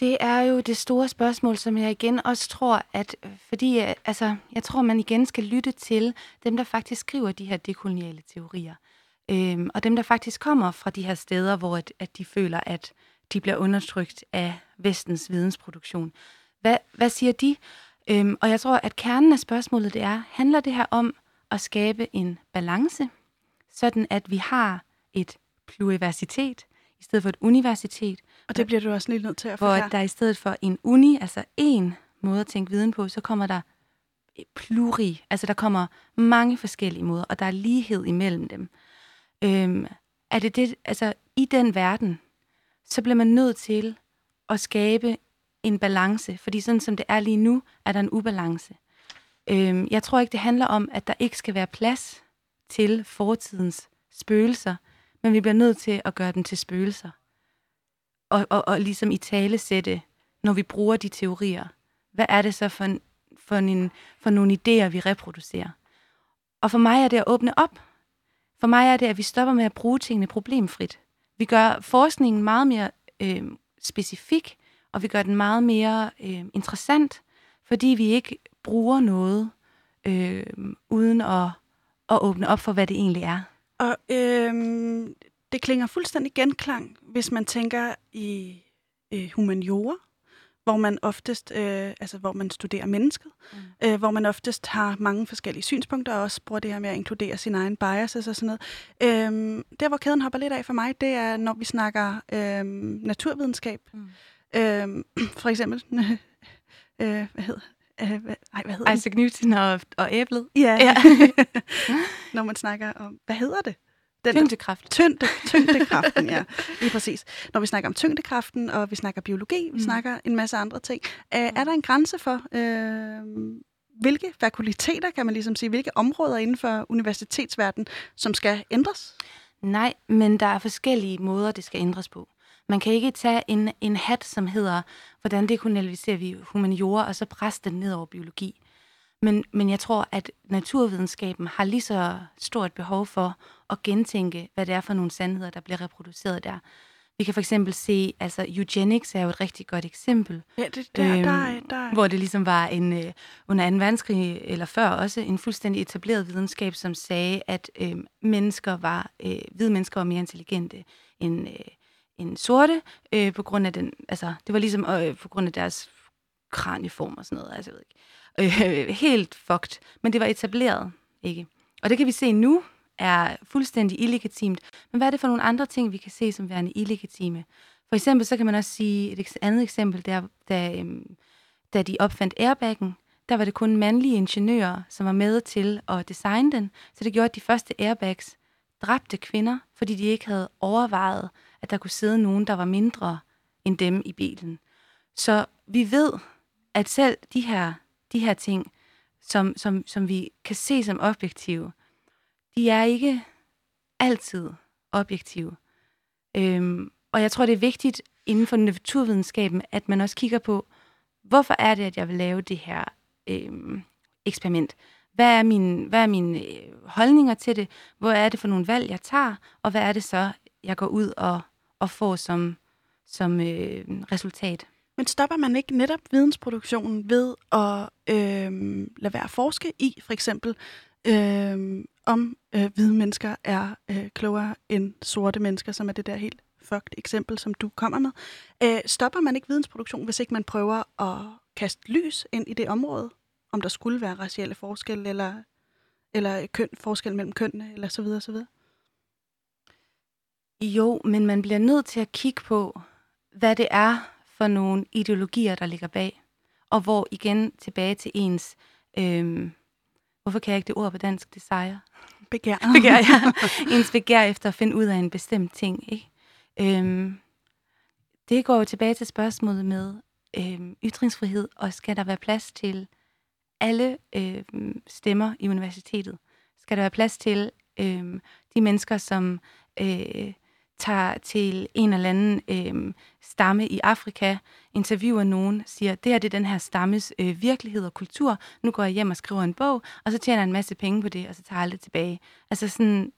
Det er jo det store spørgsmål, som jeg igen også tror, at øh, fordi øh, altså, jeg tror, man igen skal lytte til dem, der faktisk skriver de her dekoloniale teorier. Øhm, og dem, der faktisk kommer fra de her steder, hvor at, at de føler, at de bliver undertrykt af vestens vidensproduktion. Hvad, hvad siger de? Øhm, og jeg tror, at kernen af spørgsmålet det er, handler det her om at skabe en balance, sådan at vi har et pluriversitet i stedet for et universitet. Og det bliver du også lige nødt til at Hvor forklare. der i stedet for en uni, altså en måde at tænke viden på, så kommer der pluri, altså der kommer mange forskellige måder, og der er lighed imellem dem. Øhm, er det det, altså i den verden, så bliver man nødt til at skabe en balance, fordi sådan som det er lige nu, er der en ubalance. Øhm, jeg tror ikke, det handler om, at der ikke skal være plads til fortidens spøgelser, men vi bliver nødt til at gøre dem til spøgelser. Og, og, og ligesom i tale sætte, når vi bruger de teorier, hvad er det så for, en, for, en, for nogle idéer, vi reproducerer? Og for mig er det at åbne op. For mig er det, at vi stopper med at bruge tingene problemfrit. Vi gør forskningen meget mere øh, specifik, og vi gør den meget mere øh, interessant, fordi vi ikke bruger noget øh, uden at, at åbne op for, hvad det egentlig er. Og øhm, det klinger fuldstændig genklang, hvis man tænker i øh, humaniora, hvor man oftest, øh, altså hvor man studerer mennesket, mm. øh, hvor man oftest har mange forskellige synspunkter, og også bruger det her med at inkludere sin egen biases og sådan noget. Øhm, der, hvor kæden hopper lidt af for mig, det er, når vi snakker øh, naturvidenskab. Mm. Øh, for eksempel, øh, hvad hedder øh, hvad, ej, hvad hedder Isaac Newton og, og æblet. Ja. Ja. når man snakker om, hvad hedder det? Den, Tyngdekraft. Tyngde, tyngdekraften, ja. Lige præcis. Når vi snakker om tyngdekraften, og vi snakker biologi, vi Mm. snakker en masse andre ting. Øh, er der en grænse for, øh, hvilke fakulteter, kan man ligesom sige, hvilke områder inden for universitetsverdenen, som skal ændres? Nej, men der er forskellige måder, det skal ændres på. Man kan ikke tage en, en hat, som hedder, hvordan dekolonialiserer vi humaniora, og så presse den ned over biologi. Men, men jeg tror, at naturvidenskaben har lige så stort behov for at gentænke, hvad det er for nogle sandheder, der bliver reproduceret der. Vi kan for eksempel se, altså eugenics er jo et rigtig godt eksempel, Ja, det, der, Øhm, der, er- der, er- hvor det ligesom var en øh, under 2. verdenskrig, eller før også, en fuldstændig etableret videnskab, som sagde, at øh, mennesker var, øh, hvide mennesker var mere intelligente end, øh, en sorte, øh, på grund af den, altså, det var ligesom øh, på grund af deres kranieform og sådan noget, altså, jeg ved ikke. Øh, helt fucked, men det var etableret, ikke? Og det kan vi se nu, er fuldstændig illegitimt. Men hvad er det for nogle andre ting, vi kan se som værende illegitime? For eksempel, så kan man også sige, et andet eksempel, der, da, øhm, da de opfandt airbaggen, der var det kun mandlige ingeniører, som var med til at designe den. Så det gjorde, at de første airbags dræbte kvinder, fordi de ikke havde overvejet, at der kunne sidde nogen, der var mindre end dem i bilen. Så vi ved, at selv de her, de her ting, som, som, som vi kan se som objektive, de er ikke altid objektive. Øhm, og jeg tror, det er vigtigt inden for naturvidenskaben, at man også kigger på, hvorfor er det, at jeg vil lave det her øhm, eksperiment? Hvad er, mine, hvad er mine øh, holdninger til det? Hvor er det for nogle valg, jeg tager? Og hvad er det så, jeg går ud og, at få som, som øh, resultat? Men stopper man ikke netop vidensproduktionen ved at øh, lade være at forske i, for eksempel, øh, om øh, hvide mennesker er øh, klogere end sorte mennesker, som er det der helt fucked eksempel, som du kommer med. Øh, stopper man ikke vidensproduktion, hvis ikke man prøver at kaste lys ind i det område, om der skulle være racielle forskelle, eller, eller køn, forskel mellem kønnene, eller så videre, så videre? Jo, men man bliver nødt til at kigge på, hvad det er for nogle ideologier, der ligger bag. Og hvor igen tilbage til ens... Øhm, hvorfor kan jeg ikke det ord på dansk? Det sejrer. Begær. begær, ja. ens begær efter at finde ud af en bestemt ting. Ikke? Øhm, det går jo tilbage til spørgsmålet med øhm, ytringsfrihed, og skal der være plads til alle øhm, stemmer i universitetet? Skal der være plads til øhm, de mennesker, som øh, tager til en eller anden øh, stamme i Afrika, interviewer nogen, siger, det her det er den her stammes øh, virkelighed og kultur, nu går jeg hjem og skriver en bog, og så tjener jeg en masse penge på det, og så tager jeg det tilbage. Altså sådan,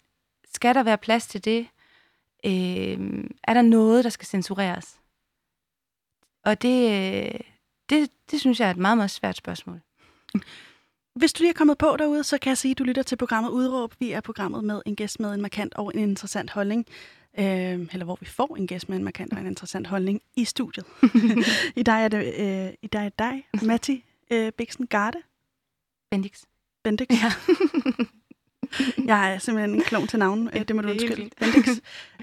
skal der være plads til det? Øh, er der noget, der skal censureres? Og det, øh, det, det synes jeg er et meget, meget svært spørgsmål. Hvis du lige er kommet på derude, så kan jeg sige, at du lytter til programmet Udråb. Vi er programmet med en gæst med en markant og en interessant holdning. Øh, eller hvor vi får en gæst med en markant og en interessant holdning i studiet. I dag er det øh, i dag er dig, Matti øh, Bixen Garde. Bendix. Bendix. Ja. jeg er simpelthen en klon til navn. Øh, det må du undskylde. Bendix.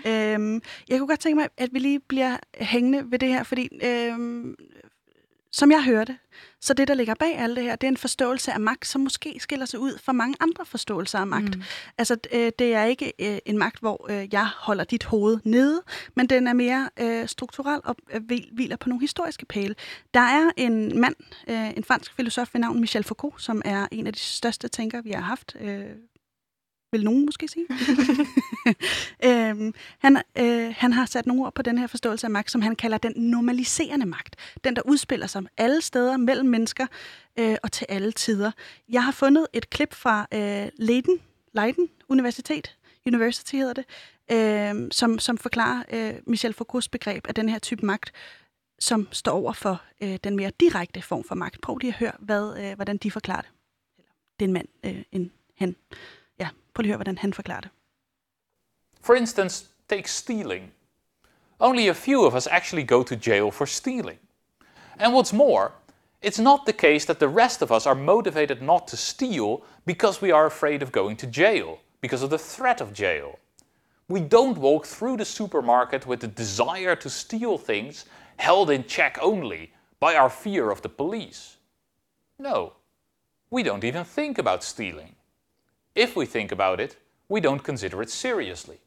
øhm, jeg kunne godt tænke mig, at vi lige bliver hængende ved det her, fordi øhm, som jeg hørte, så det, der ligger bag alt det her, det er en forståelse af magt, som måske skiller sig ud fra mange andre forståelser af magt. Mm. Altså, øh, det er ikke øh, en magt, hvor øh, jeg holder dit hoved nede, men den er mere strukturel og hviler på nogle historiske pæle. Der er en mand, en fransk filosof ved navn Michel Foucault, som er en af de største tænkere, vi har haft vil nogen måske sige. øhm, han, øh, han har sat nogle ord på den her forståelse af magt, som han kalder den normaliserende magt. Den, der udspiller sig alle steder mellem mennesker øh, og til alle tider. Jeg har fundet et klip fra øh, Leiden, Leiden Universitet, University hedder det, øh, som, som forklarer øh, Michel Foucaults begreb af den her type magt, som står over for øh, den mere direkte form for magt. Prøv lige at høre, hvad, øh, hvordan de forklarer det. Det er en mand, øh, en hen. Prøv lige at høre, hvordan han forklarer det. For instance, take stealing. Only a few of us actually go to jail for stealing. And what's more, it's not the case that the rest of us are motivated not to steal because we are afraid of going to jail, because of the threat of jail. We don't walk through the supermarket with the desire to steal things held in check only by our fear of the police. No, we don't even think about stealing. If we think about it, we don't consider it seriously.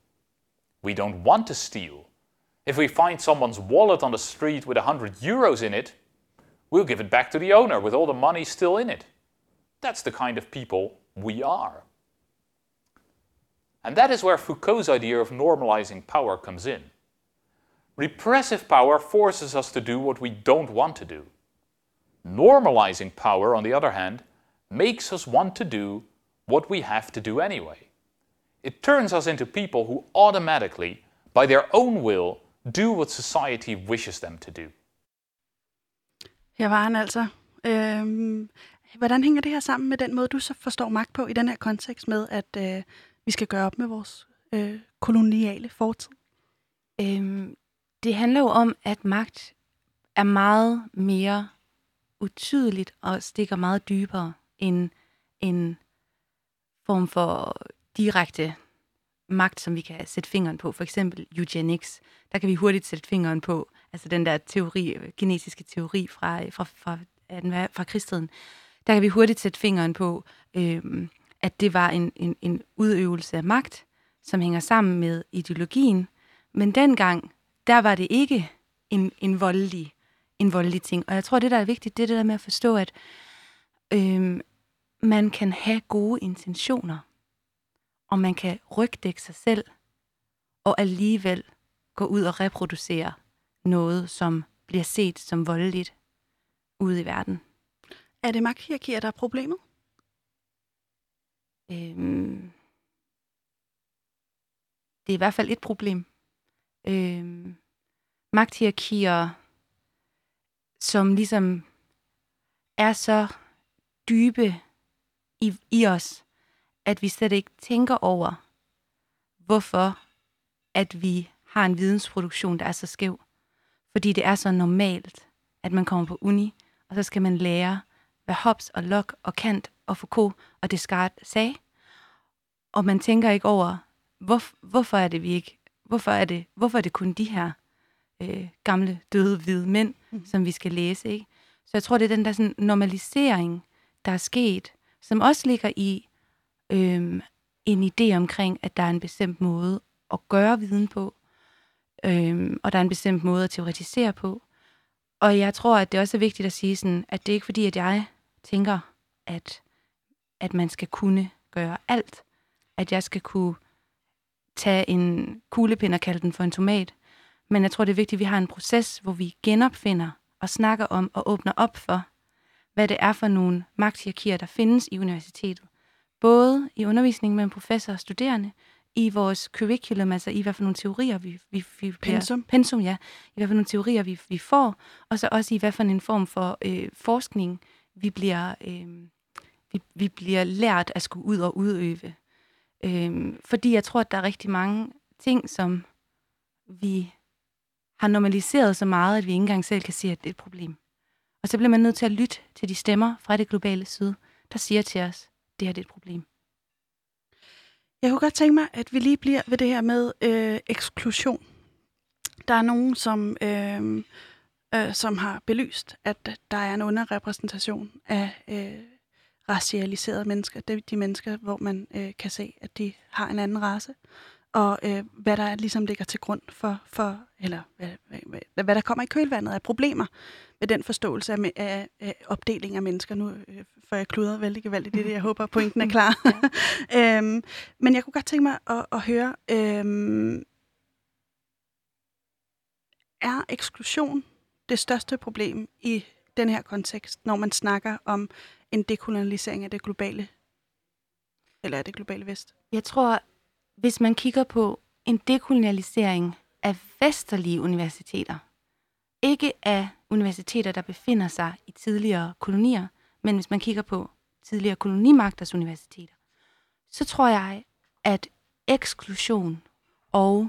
We don't want to steal. If we find someone's wallet on the street with 100 euros in it, we'll give it back to the owner with all the money still in it. That's the kind of people we are. And that is where Foucault's idea of normalizing power comes in. Repressive power forces us to do what we don't want to do. Normalizing power, on the other hand, makes us want to do what we have to do anyway. It turns us into people who automatically, by their own will, do what society wishes them to do. Her var han altså. Øhm, hvordan hænger det her sammen med den måde, du så forstår magt på i den her kontekst med, at øh, vi skal gøre op med vores øh, koloniale fortid? Øhm, det handler jo om, at magt er meget mere utydeligt og stikker meget dybere end en form for direkte magt, som vi kan sætte fingeren på. For eksempel eugenics. Der kan vi hurtigt sætte fingeren på, altså den der teori, genetiske teori fra, fra, fra, fra, fra krigstiden. Der kan vi hurtigt sætte fingeren på, øhm, at det var en, en, en udøvelse af magt, som hænger sammen med ideologien. Men dengang, der var det ikke en, en, voldelig, en voldelig ting. Og jeg tror, det der er vigtigt, det er det der med at forstå, at øhm, man kan have gode intentioner, og man kan rygdække sig selv, og alligevel gå ud og reproducere noget, som bliver set som voldeligt ude i verden. Er det magthierarkier, der er problemet? Øhm, det er i hvert fald et problem. Øhm, magthierarkier, som ligesom er så dybe i, i os, at vi slet ikke tænker over, hvorfor at vi har en vidensproduktion, der er så skæv. Fordi det er så normalt, at man kommer på uni, og så skal man lære, hvad Hobbes og Locke og Kant og Foucault og Descartes sagde. Og man tænker ikke over, hvor, hvorfor er det vi ikke, hvorfor er det, hvorfor er det kun de her øh, gamle døde hvide mænd, mm. som vi skal læse, ikke? Så jeg tror, det er den der sådan normalisering, der er sket, som også ligger i øhm, en idé omkring, at der er en bestemt måde at gøre viden på, øhm, og der er en bestemt måde at teoretisere på. Og jeg tror, at det også er vigtigt at sige sådan, at det er ikke fordi, at jeg tænker, at, at man skal kunne gøre alt. At jeg skal kunne tage en kuglepind og kalde den for en tomat. Men jeg tror, det er vigtigt, at vi har en proces, hvor vi genopfinder og snakker om og åbner op for, hvad det er for nogle magthierarkier, der findes i universitetet. Både i undervisningen mellem professor og studerende, i vores curriculum, altså i hvad for nogle teorier vi, vi, vi Pensum. pensum, ja, i hvad for nogle teorier vi, vi får, og så også i hvad for en form for øh, forskning vi bliver, øh, vi, vi bliver lært at skulle ud og udøve. Øh, fordi jeg tror, at der er rigtig mange ting, som vi har normaliseret så meget, at vi ikke engang selv kan se, at det er et problem. Og så bliver man nødt til at lytte til de stemmer fra det globale syd, der siger til os, det her det er et problem. Jeg kunne godt tænke mig, at vi lige bliver ved det her med øh, eksklusion. Der er nogen, som, øh, øh, som har belyst, at der er en underrepræsentation af øh, racialiserede mennesker. Det er de mennesker, hvor man øh, kan se, at de har en anden race. Og øh, hvad der ligesom ligger til grund for, for eller hvad, hvad, hvad, der kommer i kølvandet af problemer med den forståelse af, af, af opdeling af mennesker. Nu øh, får jeg kludret vældig gevaldigt i det. Jeg håber, pointen er klar. øhm, men jeg kunne godt tænke mig at, at høre, øhm, er eksklusion det største problem i den her kontekst, når man snakker om en dekolonialisering af det globale, eller af det globale vest? Jeg tror, hvis man kigger på en dekolonialisering af vesterlige universiteter, ikke af universiteter, der befinder sig i tidligere kolonier, men hvis man kigger på tidligere kolonimagters universiteter, så tror jeg, at eksklusion og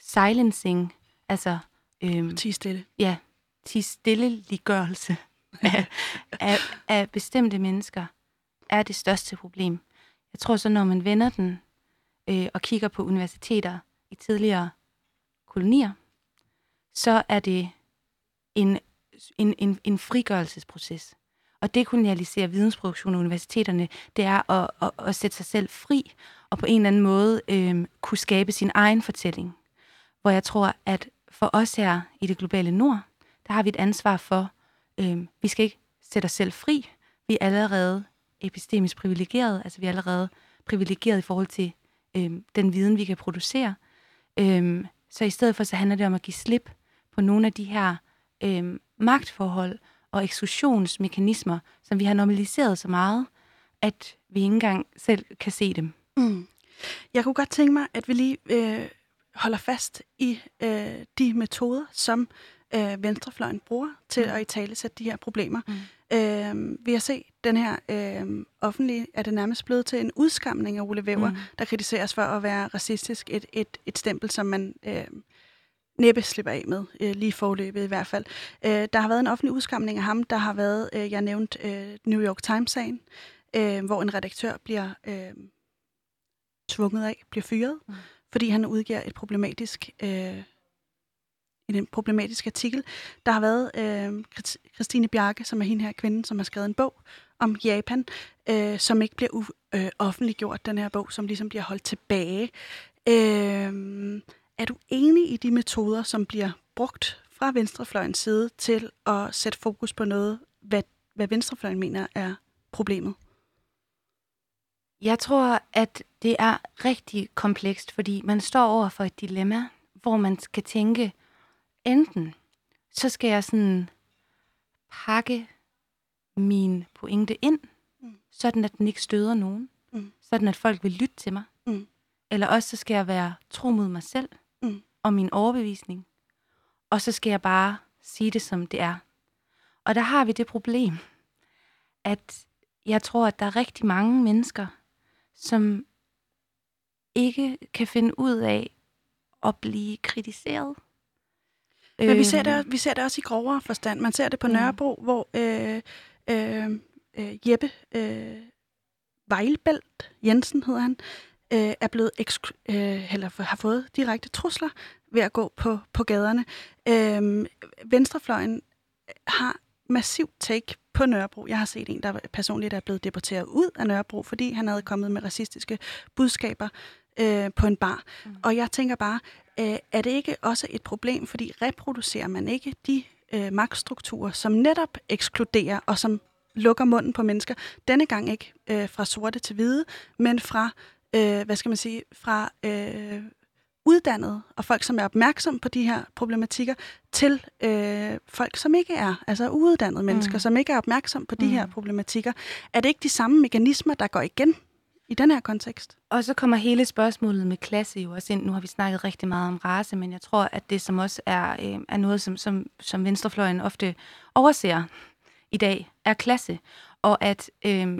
silencing, altså øhm, Tige stille. ja, til stilleliggørelse af, af, af bestemte mennesker, er det største problem. Jeg tror så, når man vender den øh, og kigger på universiteter i tidligere kolonier, så er det en, en, en, en frigørelsesproces. Og dekolonialisere vidensproduktion af universiteterne, det er at, at, at sætte sig selv fri, og på en eller anden måde øh, kunne skabe sin egen fortælling. Hvor jeg tror, at for os her i det globale nord, der har vi et ansvar for, øh, vi skal ikke sætte os selv fri. Vi er allerede epistemisk privilegeret, altså vi er allerede privilegeret i forhold til øh, den viden, vi kan producere. Øh, så i stedet for, så handler det om at give slip på nogle af de her øh, magtforhold og eksklusionsmekanismer, som vi har normaliseret så meget, at vi ikke engang selv kan se dem. Mm. Jeg kunne godt tænke mig, at vi lige øh, holder fast i øh, de metoder, som øh, venstrefløjen bruger til at i tale sætte de her problemer. Mm. Øh, vi har set den her øh, offentlige, er det nærmest blevet til en udskamning af Ole Væver, mm. der kritiseres for at være racistisk. Et, et, et stempel, som man øh, næppe slipper af med, øh, lige forløbet i hvert fald. Øh, der har været en offentlig udskamning af ham. Der har været, øh, jeg nævnte øh, New York Times-sagen, øh, hvor en redaktør bliver øh, tvunget af, bliver fyret, mm. fordi han udgiver et problematisk... Øh, en problematisk artikel. Der har været øh, Christine Bjarke, som er hende her kvinde, som har skrevet en bog om Japan, øh, som ikke bliver u- øh, offentliggjort, den her bog, som ligesom bliver holdt tilbage. Øh, er du enig i de metoder, som bliver brugt fra venstrefløjens side til at sætte fokus på noget, hvad, hvad venstrefløjen mener er problemet? Jeg tror, at det er rigtig komplekst, fordi man står over for et dilemma, hvor man skal tænke, enten så skal jeg sådan pakke min pointe ind, mm. sådan at den ikke støder nogen, mm. sådan at folk vil lytte til mig. Mm. Eller også så skal jeg være tro mod mig selv mm. og min overbevisning. Og så skal jeg bare sige det, som det er. Og der har vi det problem, at jeg tror, at der er rigtig mange mennesker, som ikke kan finde ud af at blive kritiseret. Men vi ser, det, vi ser det også i grovere forstand. Man ser det på Nørrebro, mm. hvor øh, øh, øh, Jeppe øh, Vejlbælt Jensen hedder han, øh, er blevet eksk- øh, eller har fået direkte trusler ved at gå på, på gaderne. Øh, Venstrefløjen har massivt take på Nørrebro. Jeg har set en, der personligt er blevet deporteret ud af Nørrebro, fordi han havde kommet med racistiske budskaber øh, på en bar. Mm. Og jeg tænker bare, øh, er det ikke også et problem, fordi reproducerer man ikke de øh, magtstrukturer, som netop ekskluderer og som lukker munden på mennesker, denne gang ikke øh, fra sorte til hvide, men fra øh, hvad skal man sige, fra øh, uddannede og folk, som er opmærksom på de her problematikker, til øh, folk, som ikke er, altså uuddannede mennesker, Mm. som ikke er opmærksom på de Mm. her problematikker. Er det ikke de samme mekanismer, der går igen i den her kontekst? Og så kommer hele spørgsmålet med klasse jo også ind. Nu har vi snakket rigtig meget om race, men jeg tror, at det som også er, øh, er noget, som, som, som venstrefløjen ofte overser i dag, er klasse. Og at, øh,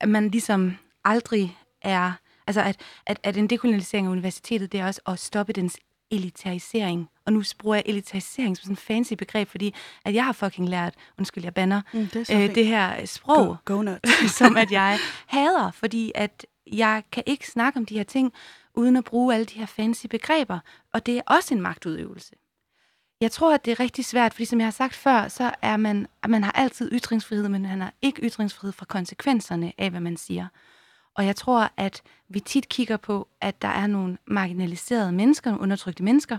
at man ligesom aldrig er... Altså, at, at, at en dekolonisering af universitetet, det er også at stoppe dens elitarisering. Og nu bruger jeg elitarisering som sådan et fancy begreb, fordi at jeg har fucking lært, undskyld, jeg banner, Mm, det øh, det her sprog Go, go nuts. som at jeg hader, fordi at jeg kan ikke snakke om de her ting, uden at bruge alle de her fancy begreber, og det er også en magtudøvelse. Jeg tror, at det er rigtig svært, fordi som jeg har sagt før, så er man, at man har altid ytringsfrihed, men man har ikke ytringsfrihed fra konsekvenserne af, hvad man siger. Og jeg tror, at vi tit kigger på, at der er nogle marginaliserede mennesker, nogle undertrykte mennesker,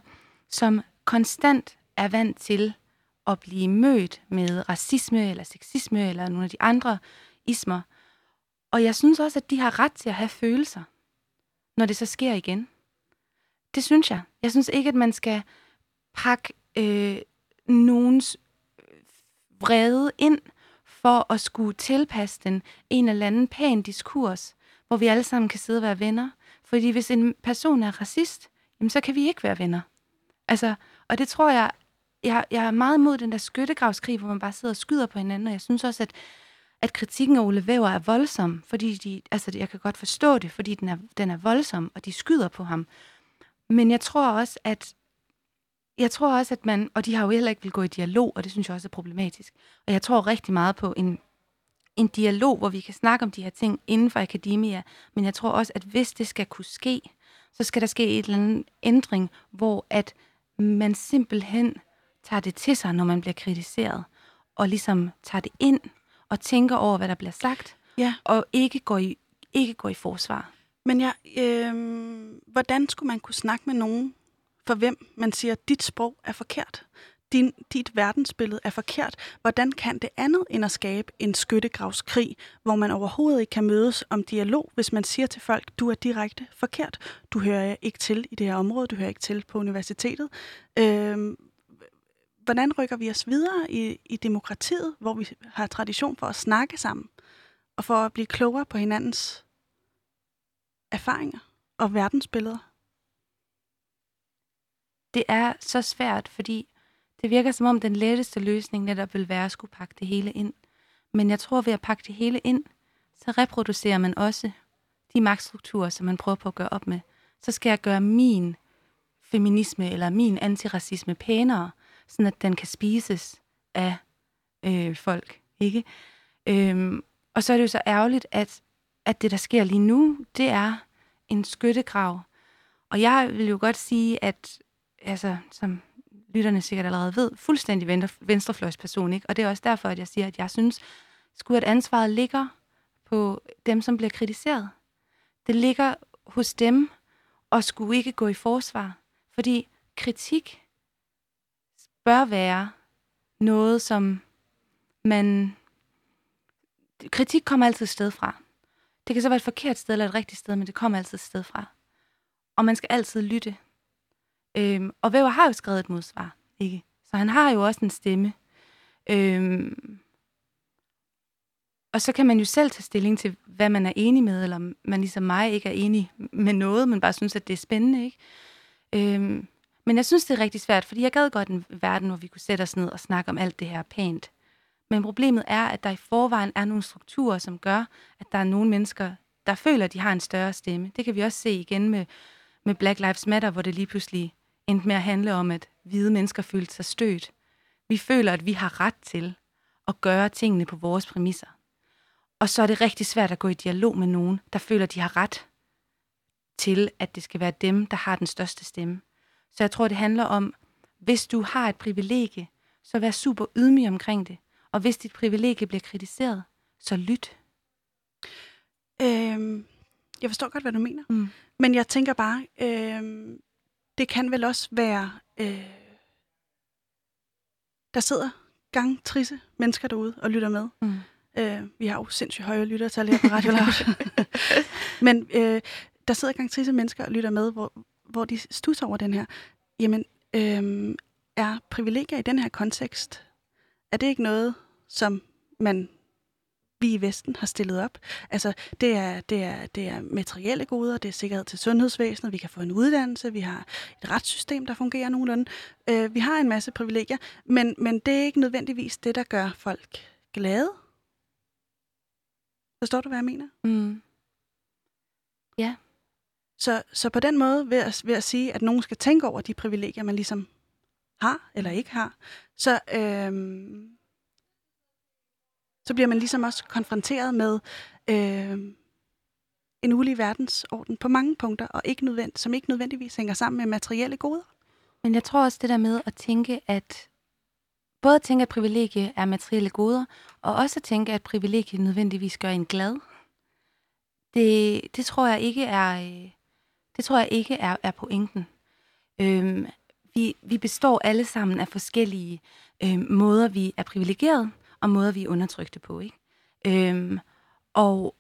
som konstant er vant til at blive mødt med racisme eller sexisme eller nogle af de andre ismer. Og jeg synes også, at de har ret til at have følelser, når det så sker igen. Det synes jeg. Jeg synes ikke, at man skal pakke øh, nogens vrede ind for at skulle tilpasse den en eller anden pæn diskurs, hvor vi alle sammen kan sidde og være venner. Fordi hvis en person er racist, jamen så kan vi ikke være venner. Altså, og det tror jeg, jeg, jeg er meget imod den der skyttegravskrig, hvor man bare sidder og skyder på hinanden, og jeg synes også, at, at kritikken af Ole Væver er voldsom, fordi de, altså jeg kan godt forstå det, fordi den er, den er voldsom, og de skyder på ham. Men jeg tror også, at jeg tror også, at man, og de har jo heller ikke vil gå i dialog, og det synes jeg også er problematisk. Og jeg tror rigtig meget på en, en dialog, hvor vi kan snakke om de her ting inden for akademia, men jeg tror også, at hvis det skal kunne ske, så skal der ske et eller andet ændring, hvor at man simpelthen tager det til sig, når man bliver kritiseret, og ligesom tager det ind og tænker over, hvad der bliver sagt, Ja. og ikke går i, ikke går i forsvar. Men jeg, øh, hvordan skulle man kunne snakke med nogen, for hvem man siger, at dit sprog er forkert? Din, dit verdensbillede er forkert. Hvordan kan det andet end at skabe en skyttegravskrig, hvor man overhovedet ikke kan mødes om dialog, hvis man siger til folk, du er direkte forkert. Du hører ikke til i det her område, du hører ikke til på universitetet. Øhm, hvordan rykker vi os videre i, i demokratiet, hvor vi har tradition for at snakke sammen, og for at blive klogere på hinandens erfaringer og verdensbilleder? Det er så svært, fordi det virker som om den letteste løsning netop vil være at skulle pakke det hele ind. Men jeg tror, ved at pakke det hele ind, så reproducerer man også de magtstrukturer, som man prøver på at gøre op med. Så skal jeg gøre min feminisme eller min antiracisme pænere, sådan at den kan spises af øh, folk. ikke? Øhm, og så er det jo så ærgerligt, at, at det, der sker lige nu, det er en skyttegrav. Og jeg vil jo godt sige, at altså, som lytterne sikkert allerede ved, fuldstændig venstrefløjsperson, ikke? Og det er også derfor, at jeg siger, at jeg synes, skulle at ansvaret ligger på dem, som bliver kritiseret. Det ligger hos dem, og skulle ikke gå i forsvar. Fordi kritik bør være noget, som man... Kritik kommer altid et sted fra. Det kan så være et forkert sted eller et rigtigt sted, men det kommer altid et sted fra. Og man skal altid lytte. Øhm, og Væver har jo skrevet et modsvar, ikke? Så han har jo også en stemme. Øhm, og så kan man jo selv tage stilling til, hvad man er enig med, eller om man ligesom mig ikke er enig med noget, men bare synes, at det er spændende, ikke? Øhm, men jeg synes, det er rigtig svært, fordi jeg gad godt en verden, hvor vi kunne sætte os ned og snakke om alt det her pænt. Men problemet er, at der i forvejen er nogle strukturer, som gør, at der er nogle mennesker, der føler, at de har en større stemme. Det kan vi også se igen med, med Black Lives Matter, hvor det lige pludselig endte med at handle om, at hvide mennesker følte sig stødt. Vi føler, at vi har ret til at gøre tingene på vores præmisser. Og så er det rigtig svært at gå i dialog med nogen, der føler, at de har ret til, at det skal være dem, der har den største stemme. Så jeg tror, det handler om, hvis du har et privilegie, så vær super ydmyg omkring det. Og hvis dit privilegie bliver kritiseret, så lyt. Øhm, jeg forstår godt, hvad du mener. Mm. Men jeg tænker bare, øhm, det kan vel også være, øh, der sidder gang trisse mennesker derude og lytter med. Mm. Øh, vi har jo sindssygt høje lyttertal her på Radio Loud. Men øh, der sidder gang til mennesker og lytter med, hvor, hvor de stusser over den her. Jamen, øh, er privilegier i den her kontekst, er det ikke noget, som man vi i Vesten har stillet op. Altså, det er, det er, det er materielle goder, det er sikkerhed til sundhedsvæsenet, vi kan få en uddannelse, vi har et retssystem, der fungerer nogenlunde. Øh, vi har en masse privilegier, men, men det er ikke nødvendigvis det, der gør folk glade. Forstår du, hvad jeg mener? Mm. Ja. Så, så på den måde, ved at, ved at sige, at nogen skal tænke over de privilegier, man ligesom har eller ikke har, så, øhm, så bliver man ligesom også konfronteret med øh, en ulig verdensorden på mange punkter, og ikke nødvendigt, som ikke nødvendigvis hænger sammen med materielle goder. Men jeg tror også det der med at tænke, at både at tænke, at privilegie er materielle goder, og også at tænke, at privilegie nødvendigvis gør en glad. Det, det tror jeg ikke er, øh, det tror jeg ikke er, er pointen. Øhm, vi, vi består alle sammen af forskellige øhm, måder, vi er privilegeret, og måder, vi er undertrykte på. Ikke? Øhm, og,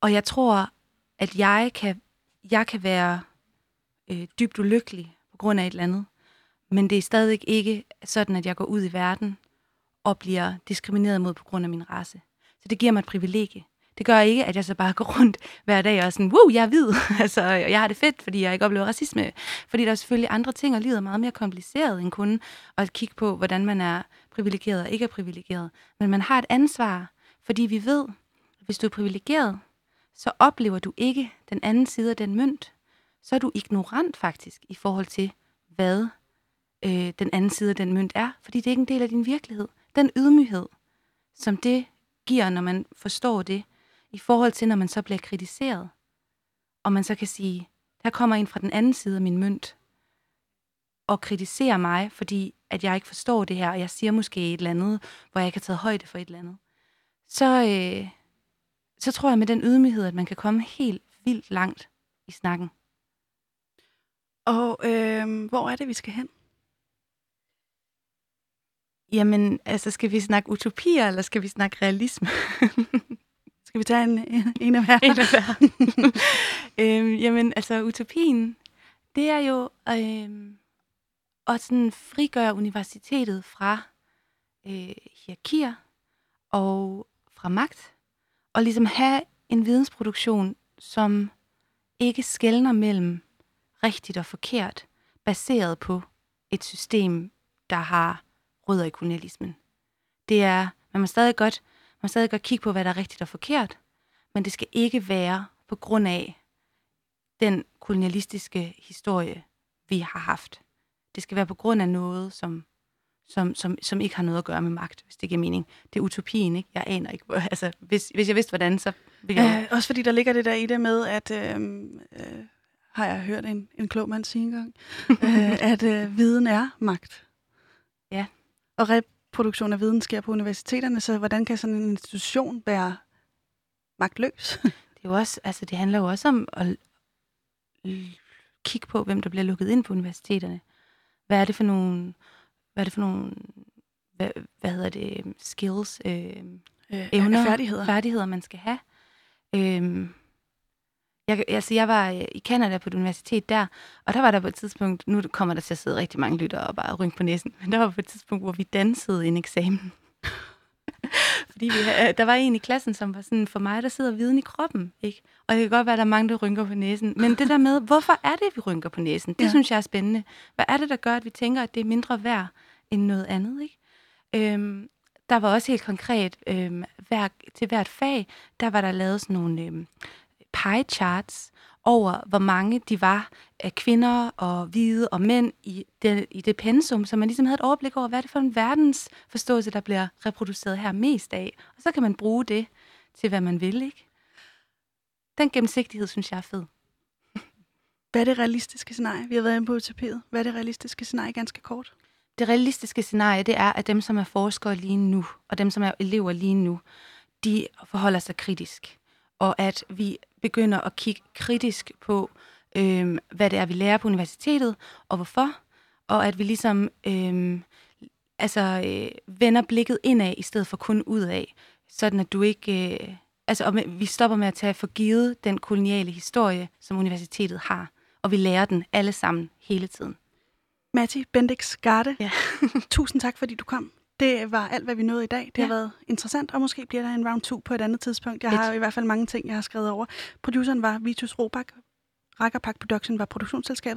og jeg tror, at jeg kan, jeg kan være øh, dybt ulykkelig på grund af et eller andet, men det er stadig ikke sådan, at jeg går ud i verden og bliver diskrimineret mod på grund af min race. Så det giver mig et privilegie. Det gør ikke, at jeg så bare går rundt hver dag og er sådan, wow, jeg er hvid. altså, jeg har det fedt, fordi jeg ikke oplever racisme. Fordi der er selvfølgelig andre ting, og livet er meget mere kompliceret end kun at kigge på, hvordan man er privilegeret og ikke er privilegeret. Men man har et ansvar, fordi vi ved, at hvis du er privilegeret, så oplever du ikke den anden side af den mønt. Så er du ignorant faktisk i forhold til, hvad øh, den anden side af den mønt er, fordi det er ikke en del af din virkelighed. Den ydmyghed, som det giver, når man forstår det, i forhold til, når man så bliver kritiseret, og man så kan sige, der kommer en fra den anden side af min mønt, og kritiserer mig, fordi at jeg ikke forstår det her, og jeg siger måske et eller andet, hvor jeg ikke har taget højde for et eller andet, så, øh, så tror jeg med den ydmyghed, at man kan komme helt vildt langt i snakken. Og øh, hvor er det, vi skal hen? Jamen, altså, skal vi snakke utopier, eller skal vi snakke realisme? skal vi tage en, en, en af hver? En af hver. øhm, jamen, altså, utopien, det er jo øhm, og sådan frigøre universitetet fra øh, hierarkier og fra magt, og ligesom have en vidensproduktion, som ikke skældner mellem rigtigt og forkert, baseret på et system, der har rødder i kolonialismen. Det er, man må stadig godt, man må stadig godt kigge på, hvad der er rigtigt og forkert, men det skal ikke være på grund af den kolonialistiske historie, vi har haft. Det skal være på grund af noget, som, som, som, som ikke har noget at gøre med magt, hvis det giver mening. Det er utopien, ikke? Jeg aner ikke. Altså, hvis, hvis jeg vidste, hvordan, så ville jeg... Øh, også fordi der ligger det der i det med, at... Øh, øh, har jeg hørt en, en klog mand sige engang, øh, at øh, viden er magt. Ja. Og reproduktion af viden sker på universiteterne, så hvordan kan sådan en institution være magtløs? det, er jo også, altså, det handler jo også om at kigge på, hvem der bliver lukket ind på universiteterne. Hvad er det for nogle, hvad er det for nogle hvad, hvad hedder det, skills, øh, øh, evner, færdigheder. færdigheder, man skal have. Øh, jeg, altså, jeg var øh, i Canada på et universitet der, og der var der på et tidspunkt, nu kommer der til at sidde rigtig mange lyttere og bare rynke på næsen, men der var på et tidspunkt, hvor vi dansede en eksamen. Fordi vi, der var en i klassen, som var sådan, for mig, der sidder viden i kroppen, ikke? Og det kan godt være, at der er mange, der rynker på næsen. Men det der med, hvorfor er det, vi rynker på næsen? Det ja. synes jeg er spændende. Hvad er det, der gør, at vi tænker, at det er mindre værd end noget andet, ikke? Øhm, der var også helt konkret, øhm, hver, til hvert fag, der var der lavet sådan nogle øhm, pie charts over, hvor mange de var af kvinder og hvide og mænd i det, i det pensum, så man ligesom havde et overblik over, hvad er det for en verdensforståelse, der bliver reproduceret her mest af. Og så kan man bruge det til, hvad man vil, ikke? Den gennemsigtighed, synes jeg er fed. Hvad er det realistiske scenarie? Vi har været inde på utopiet. Hvad er det realistiske scenarie ganske kort? Det realistiske scenarie, det er, at dem, som er forskere lige nu, og dem, som er elever lige nu, de forholder sig kritisk og at vi begynder at kigge kritisk på, øh, hvad det er, vi lærer på universitetet, og hvorfor, og at vi ligesom øh, altså, øh, vender blikket indad, i stedet for kun udad, sådan at du ikke... Øh, altså, og vi stopper med at tage for givet den koloniale historie, som universitetet har. Og vi lærer den alle sammen hele tiden. Matti Bendix Garde, Ja. tusind tak, fordi du kom. Det var alt, hvad vi nåede i dag. Det ja. Har været interessant, og måske bliver der en round 2 på et andet tidspunkt. Jeg har i hvert fald mange ting, jeg har skrevet over. Produceren var Vitus Robak. Rakkerpak Production var produktionsselskabet.